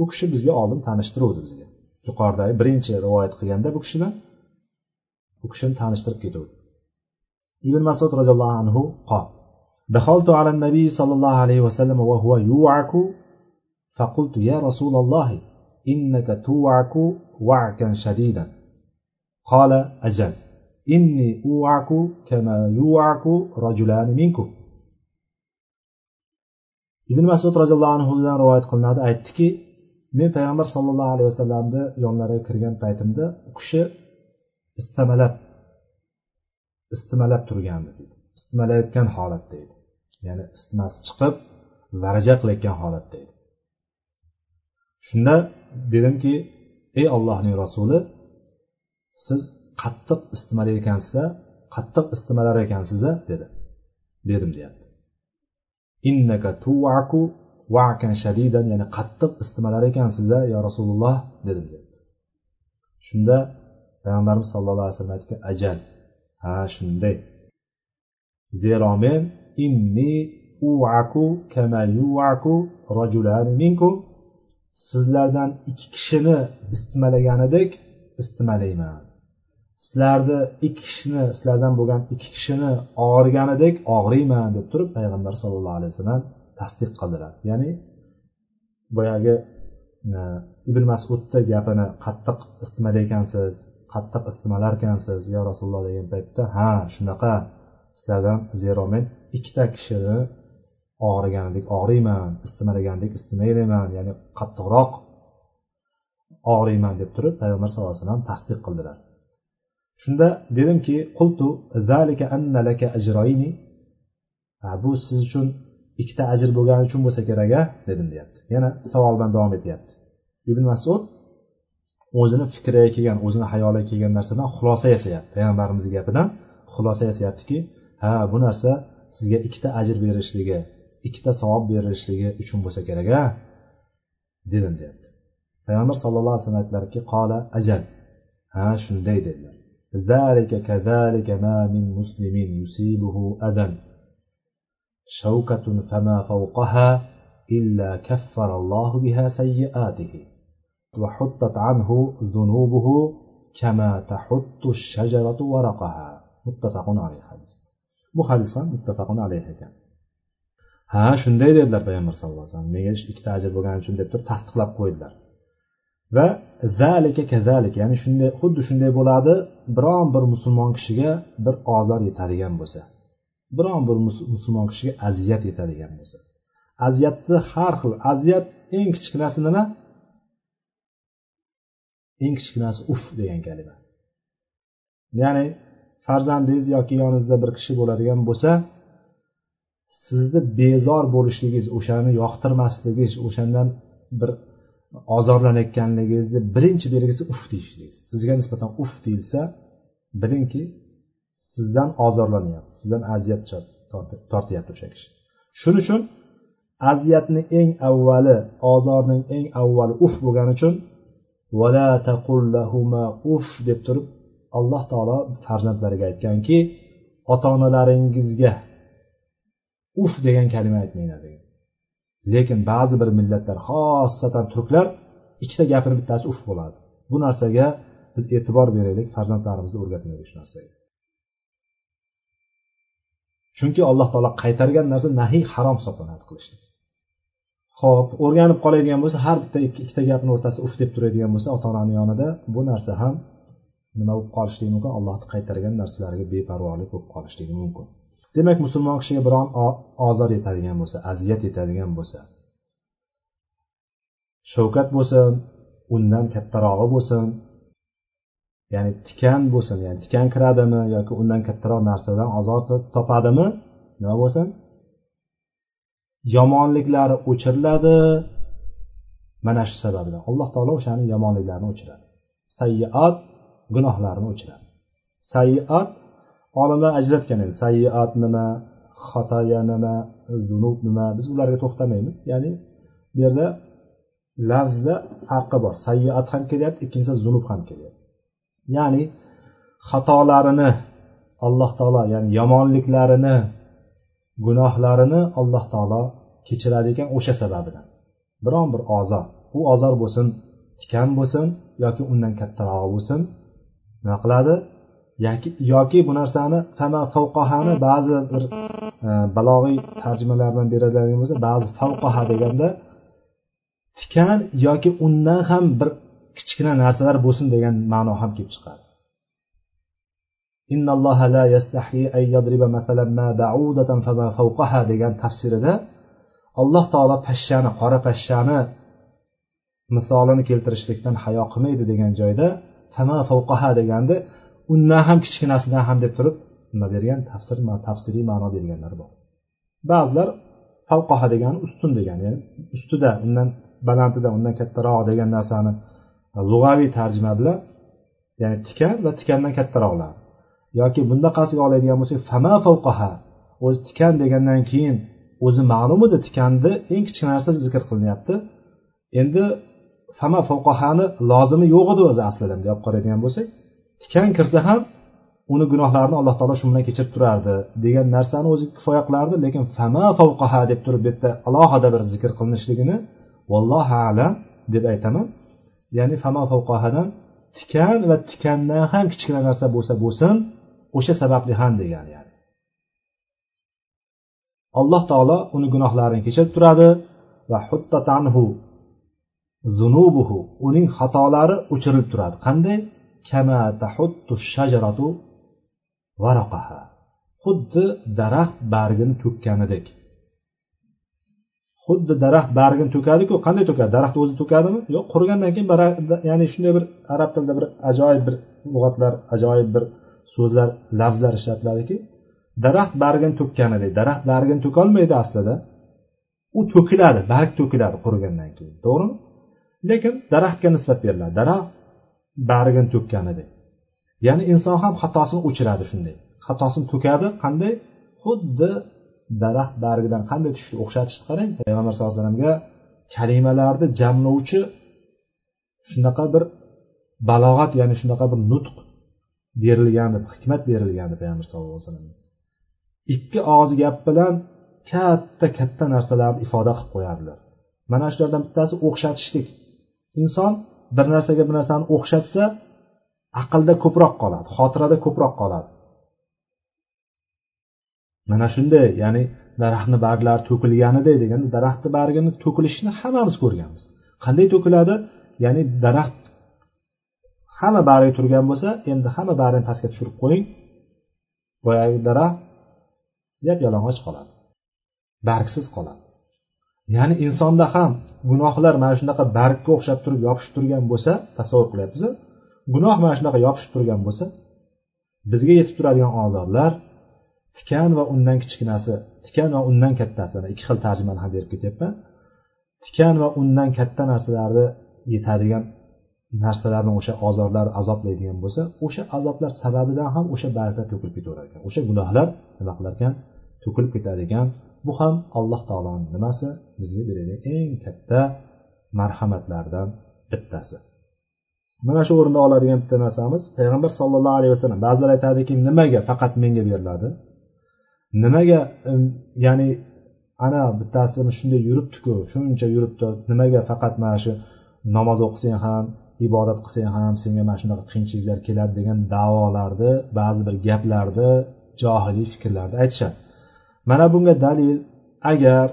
u kishi bizga oldin tanishtiruvdi bizga. Yuqoridagi birinchi rivoyat qilganda bu kishidan u kishini tanishtirib ketuvdi ibn masud roziyallohu anhu qol دخلت على النبي صلى الله عليه وسلم وهو يوعك فقلت يا رسول الله إنك توعك وعكا شديدا قال أجل إني أوعك كما يوعك رجلان منكم ibn masud roziyallohu anhudan rivoyat qilinadi aytdiki men payg'ambar sollallohu alayhi vasallamni yonlariga kirgan paytimda u kishi istamalab istimalab turgandi deydi istimalayotgan holatda edi. Ya'ni isitmasi chiqib varaja qilayotgan holatda edi. Shunda dedimki ey ollohning rasuli siz qattiq istimalar ekansiz qattiq istimalar ekansiz dedi. Dedim deyapti. Innaka tuvaku vakan shadidan ya'ni qattiq istimalar ekansiz yo rasululloh dedim deyapti. Shunda payg'ambarimiz sallallohu alayhi vasallam aytgan ajal. Ha shunday. Zero men inni uaku kama yuaku rajulani minkum sizlardan ikki kishini istimalaganidek istimalayman. Sizlarni ikki kishini sizlardan bo'lgan ikki kishini og'riganidek og'riyman deb turib payg'ambar sallallohu alayhi vasallam tasdiq qildilar. Ya'ni boyagi e, ibn masudni gapini qattiq istimalaykansiz qattiq isitmalarkansiz yo rasululloh degan paytda ha shunaqa sizlardan zero men ikkita kishini og'riganidek og'riyman istimalagandek istimaydiman ya'ni qattiqroq og'riyman deb turib payg'ambar sallallohu alayhi vasallam tasdiq qildilar. Shunda dedimki qultu zalika anna laka ajrayni? Bu siz uchun ikkita ajr bo'lgani uchun bo'lsa kerak a dedim deyapti. Yana savol bilan davom etyapti. Ibn masud o'zini fikriga kelgan o'zini hayoliga kelgan narsadan xulosa yasayapti payg'ambarimizni gapidan xulosa yasayaptiki ha bu narsa sizga ikkita ajr berishligi ikkita savob berilishligi uchun bo'lsa kerak a dedim deyapti payg'ambar sallallohu alayhi vasallam aytdilarki qola ajal ha shunday dedilar ذلك كذلك ما من مسلم يصيبه أذى شوكة فما فوقها إلا كفر الله بها سيئاته va عنه ذنوبه كما تحط tahuttu shajaratu متفق muttafaqun alayhi hadis bu hadis ham muttafaqun alayhi ekan. Ha shunday dedilar payg'ambar sallallohu alayhi vasallam. Menga ikkita ajr bo'lgani uchun deb turib tasdiqlab qo'ydilar. Va zalika kazalik ya'ni shunday xuddi shunday bo'ladi biron bir musulmon kishiga bir ozor yetadigan bo'lsa biron bir musulmon kishiga aziyat yetadigan bo'lsa. Aziyatni har xil aziyat eng kichik narsa nima? Eng kichkinasi uf degan kalima. Ya'ni farzandingiz yoki yoningizda bir kishi bo'ladigan bo'lsa sizni bezor bo'lishligingiz o'shani yoqtirmasligingiz o'shandan bir ozorlanayotganligingizni birinchi belgisi uf deyishligingiz sizga nisbatan uf deyilsa bilingki sizdan ozorlanyapti sizdan aziyat tortyapti o'sha kishi. Shuning uchun aziyatni eng avvali ozorning eng avvali uf bo'lgani uchun vala uf deb turib alloh taolo farzandlariga aytganki ota onalaringizga uf degan kalima aytmanglar degan. Lekin ba'zi bir millatlar xossatan turklar ikkita gapini bittasi uf bo'ladi. Bu narsaga biz e'tibor beraylik farzandlarimizni o'rgatmaylik shu narsaga. Chunki alloh taolo qaytargan narsa nahiy harom hisoblanadi qilishlik. Ho'p o'rganib qoladigan bo'lsa har bitta ikkita gapni o'rtasida uf deb turadigan bo'lsa ota onani yonida bu narsa ham nima bo'lib qolishligi mumkin? Allohni qaytargan narsalariga beparvolik bo'lib qolishligi mumkin. Demak musulmon kishiga biron ozor yetadigan bo'lsa aziyat yetadigan bo'lsa shavkat bo'lsin undan kattarog'i bo'lsin ya'ni tikan bo'lsin ya'ni tikan kiradimi yoki undan kattaroq narsadan ozor topadimi? Nima bo'lsin? Yomonliklari o'chiriladi. Mana shu sababdan alloh taolo o'shani yomonliklarini o'chiradi. Sayyiat gunohlarni o'chiradi. Sayyiat olimlar ajratgan endi sayyiat nima xatoya nima zunub nima biz ularga to'xtamaymiz. Ya'ni bu yerda lafzda farqi bor. Sayyiat ham kelyapti ikkinchisi zunub ham kelyapti. Ya'ni xatolarini alloh taolo ya'ni yomonliklarini gunohlarini alloh taolo kechiradi ekan o'sha sababidan. Biron bir ozor u ozor bo'lsin tikan bo'lsin yoki undan kattarog'i bo'lsin nima qiladi? Yoki yoki bu narsani fama favqahani ba'zi bir e, balog'iy tarjimalar bilan beriladigan bo'lsa ba'zi favqaha deganda tikan yoki undan ham bir kichkina narsalar bo'lsin degan ma'no ham kelib chiqadi. Degan tafsirida alloh taolo pashshani qora pashshani misolini keltirishlikdan hayo qilmaydi degan joyda fama favqaha deganda undan ham kichkinasidan ham deb turib nima bergan? Tafsir tafsiriy ma'no berganlar bor. Ba'zilar favqaha degani ustun degani ya'ni ustida undan balandida undan kattaroq degan narsani lug'aviy tarjima bilan ya'ni tikan va tikandan kattaroqlar. Yoki bundaqasiga oladigan bo'lsak fama favqaha o'zi tikan degandan keyin o'zi ma'lum edi tikanni eng kichkina narsa zikr qilinyapti. Endi fama favqahani lozimi yo'q edi o'zi aslida bunday olib qaraydigan bo'lsak. Tikan kirsa ham uni gunohlarini alloh taolo shu bilan kechirib turardi degan narsani o'zi kifoya qilardi lekin fama favqaha deb turib bu yerda alohida bir zikr qilinishligini vallohu alam deb aytaman. Ya'ni fama favqahadan tikan va tikandan ham kichkina narsa bo'lsa bo'lsin o'sha sababli ham degani ya'ni. Alloh taolo uni gunohlarini kechirib turadi va huttatanhu zunubuhu uning xatolari o'chirilib turadi. Qanday? Kama tahuttu shajaratu varaqaha. Xuddi daraxt bargini to'kkanidek. Xuddi daraxt bargini to'kadiku. Qanday to'kadi? Daraxt o'zi to'kadimi? Yo'q qurigandan keyin ya'ni shunday bir arab tilida bir ajoyib bir lug'atlar ajoyib bir so'zlar lafzlar ishlatiladiki daraxt bargini to'kkanidek daraxt bargini to'kolmaydi aslida. U to'kiladi barg to'kiladi qurigandan keyin to'g'rimi? Lekin daraxtga nisbat beriladi. Daraxt bargini to'kkanidek ya'ni inson ham xatosini o'chiradi shunday. Xatosini to'kadi qanday? Xuddi daraxt bargidan qanday tushishni o'xshatishni qarang. Payg'ambar sallallohu alayhi vasallamga kalimalarni jamlovchi shunaqa bir balog'at ya'ni shunaqa bir nutq berilgan deb hikmat berilgan deb payg'ambar sallallohu alayhi vasallam. Ikki og'iz gap bilan katta katta narsalarni ifoda qilib qo'yardilar. Mana shulardan bittasi o'xshatishlik. Inson bir narsaga bir narsani o'xshatsa aqlda ko'proq qoladi xotirada ko'proq qoladi. Mana shunday ya'ni daraxtni barglari to'kilganiday deganda daraxtni bargini to'kilishini hammamiz ko'rganmiz. Qanday to'kiladi? Ya'ni daraxt hamma bargi turgan bo'lsa endi hamma bargini pastga tushirib qo'ying. Boyagi daraxt yap yalang'och qoladi. Bargsiz qoladi. Ya'ni insonda ham gunohlar mana shunaqa bargga o'xshab turib yopishib turgan bo'lsa tasavvur qilyapmiz gunoh mana shunaqa yopishib turgan bo'lsa bizga yetib turadigan ozorlar tikan va undan kichkinasi tikan va undan kattasi ikki xil tarjimani ham berib ketyapman. Tikan va undan katta narsalarni yetadigan narsalarni o'sha ozorlar azoblaydigan bo'lsa o'sha azoblar sababidan ham o'sha baraka to'kilib ketaverar ekan. O'sha gunohlar nima qilar ekan to'kilib ketar ekan. Bu ham alloh taoloni nimasi? Bizga beradigan eng katta marhamatlaridan bittasi. Mana shu o'rinda oladigan bitta narsamiz payg'ambar sallallohu alayhi vasallam ba'zilar aytadiki nimaga faqat menga beriladi? Nimaga ya'ni ana bittasi shunday yuribdiku shuncha yuribdi nimaga faqat mana shu namoz o'qisang ham ibodat qilsang ham senga mana shunaqa qiyinchiliklar keladi degan davolarni ba'zi bir gaplarni johiliy fikrlarni aytishadi. Mana bunga dalil agar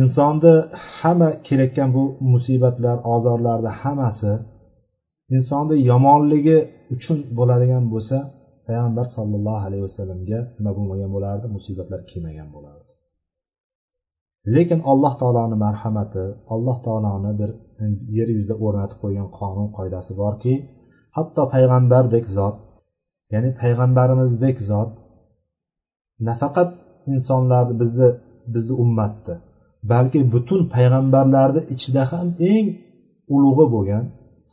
insonni hamma kelayotgan bu musibatlar ozorlarni hammasi insonni yomonligi uchun bo'ladigan bo'lsa payg'ambar sollallohu alayhi vasallamga nima bo'lmagan bo'lardi? Musibatlar kelmagan bo'lardi. Lekin alloh taoloni marhamati alloh taoloni bir yer yuzida o'rnatib qo'ygan qonun qoidasi borki hatto payg'ambardek zot ya'ni payg'ambarimizdek zot nafaqat insonlarni bizni bizni ummatni balki butun payg'ambarlarni ichida ham eng ulug'i bo'lgan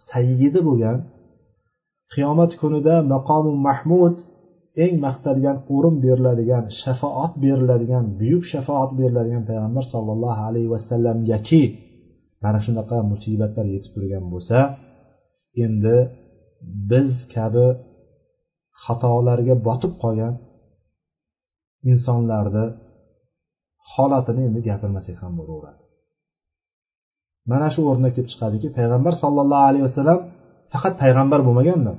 sayyidi bo'lgan qiyomat kunida maqomi mahmud eng maqtalgan o'rin beriladigan shafoat beriladigan buyuk shafoat beriladigan payg'ambar sollallohu alayhi vasallamgaki mana shunaqa musibatlar yetib turgan bo'lsa endi biz kabi xatolarga botib qolgan insonlarni holatini endi gapirmasak ham bo'laveradi. Mana shu o'rinda kelib chiqadiki payg'ambar sollallohu alayhi vasallam faqat payg'ambar bo'lmaganda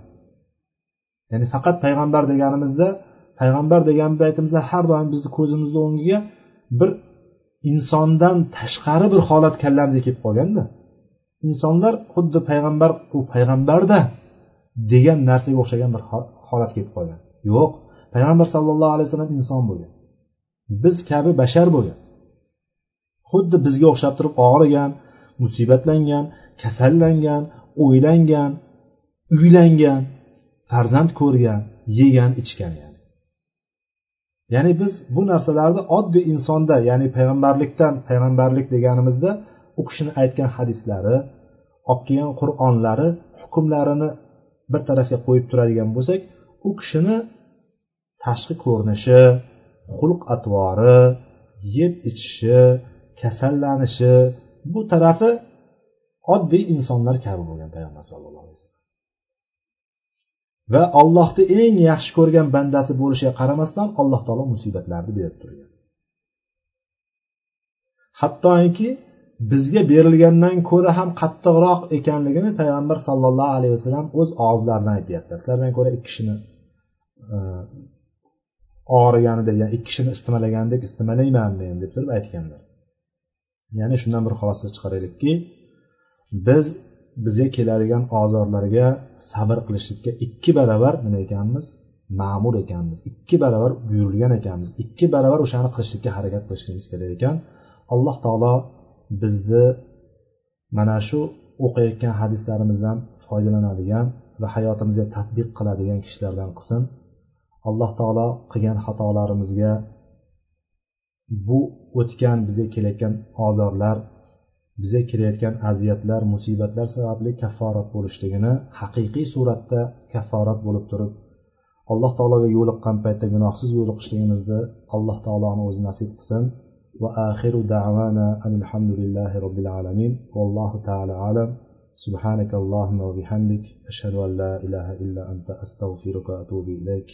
ya'ni faqat payg'ambar deganimizda payg'ambar degan paytimizda har doim bizni ko'zimizni o'ngiga bir insondan tashqari bir holat kallamizga kelib qolganda insonlar xuddi payg'ambar u payg'ambarda degan narsaga o'xshagan bir holat kelib qolgan. Yo'q payg'ambar sallallohu alayhi vasallam inson bo'lgan. Biz kabi bashar bo'lgan. Xuddi bizga o'xshab turib og'rigan musibatlangan kasallangan o'ylangan uylangan farzand ko'rgan yegan ichgan yani. Ya'ni biz bu narsalarni oddiy insonda ya'ni payg'ambarlikdan payg'ambarlik deganimizda u kishini aytgan hadislari olib kelgan qur'onlari hukmlarini bir tarafga qo'yib turadigan bo'lsak u kishini tashqi ko'rinishi xulq atvori yeb ichishi kasallanishi bu tarafi oddiy insonlar kabi bo'lgan payg'ambar sallallohu alayhi vasallam. Va allohni eng yaxshi ko'rgan bandasi bo'lishiga qaramasdan alloh taolo musibatlarni berib turgan. Hattoki bizga berilgandan ko'ra ham qattiqroq ekanligini payg'ambar sollallohu alayhi vasallam o'z og'izlaridan aytyapti. Sizlardan ko'ra ikki kishini e, og'riganida ya'ni ikki kishini istimalagandek istimalayman men deb turib aytganlar. Ya'ni shundan bir xulosa chiqaraylikki biz bizga keladigan ozorlarga sabr qilishlikka ikki barobar nima ekanmiz? Ma'mur ekanmiz. Ikki barobar buyurilgan ekanmiz. Ikki barobar o'shani qilishlikka harakat qilishligimiz kerak ekan. Alloh taolo bizni mana shu o'qiyotgan hadislarimizdan foydalanadigan va hayotimizga tadbiq qiladigan kishilardan qilsin. Alloh taolo qilgan xatolarimizga bu o'tgan bizga kelayotgan ozorlar bizga kelayotgan aziyatlar musibatlar sababli kafforat bo'lishligini haqiqiy suratda kafforat bo'lib turib alloh taologa yo'liqqan paytda gunohsiz yo'liqishligimizni alloh taoloni o'zi nasib qilsin وآخر دعوانا أن الحمد لله رب العالمين والله تعالى أعلم سبحانك اللهم وبحمدك أشهد أن لا إله إلا أنت أستغفرك وأتوب إليك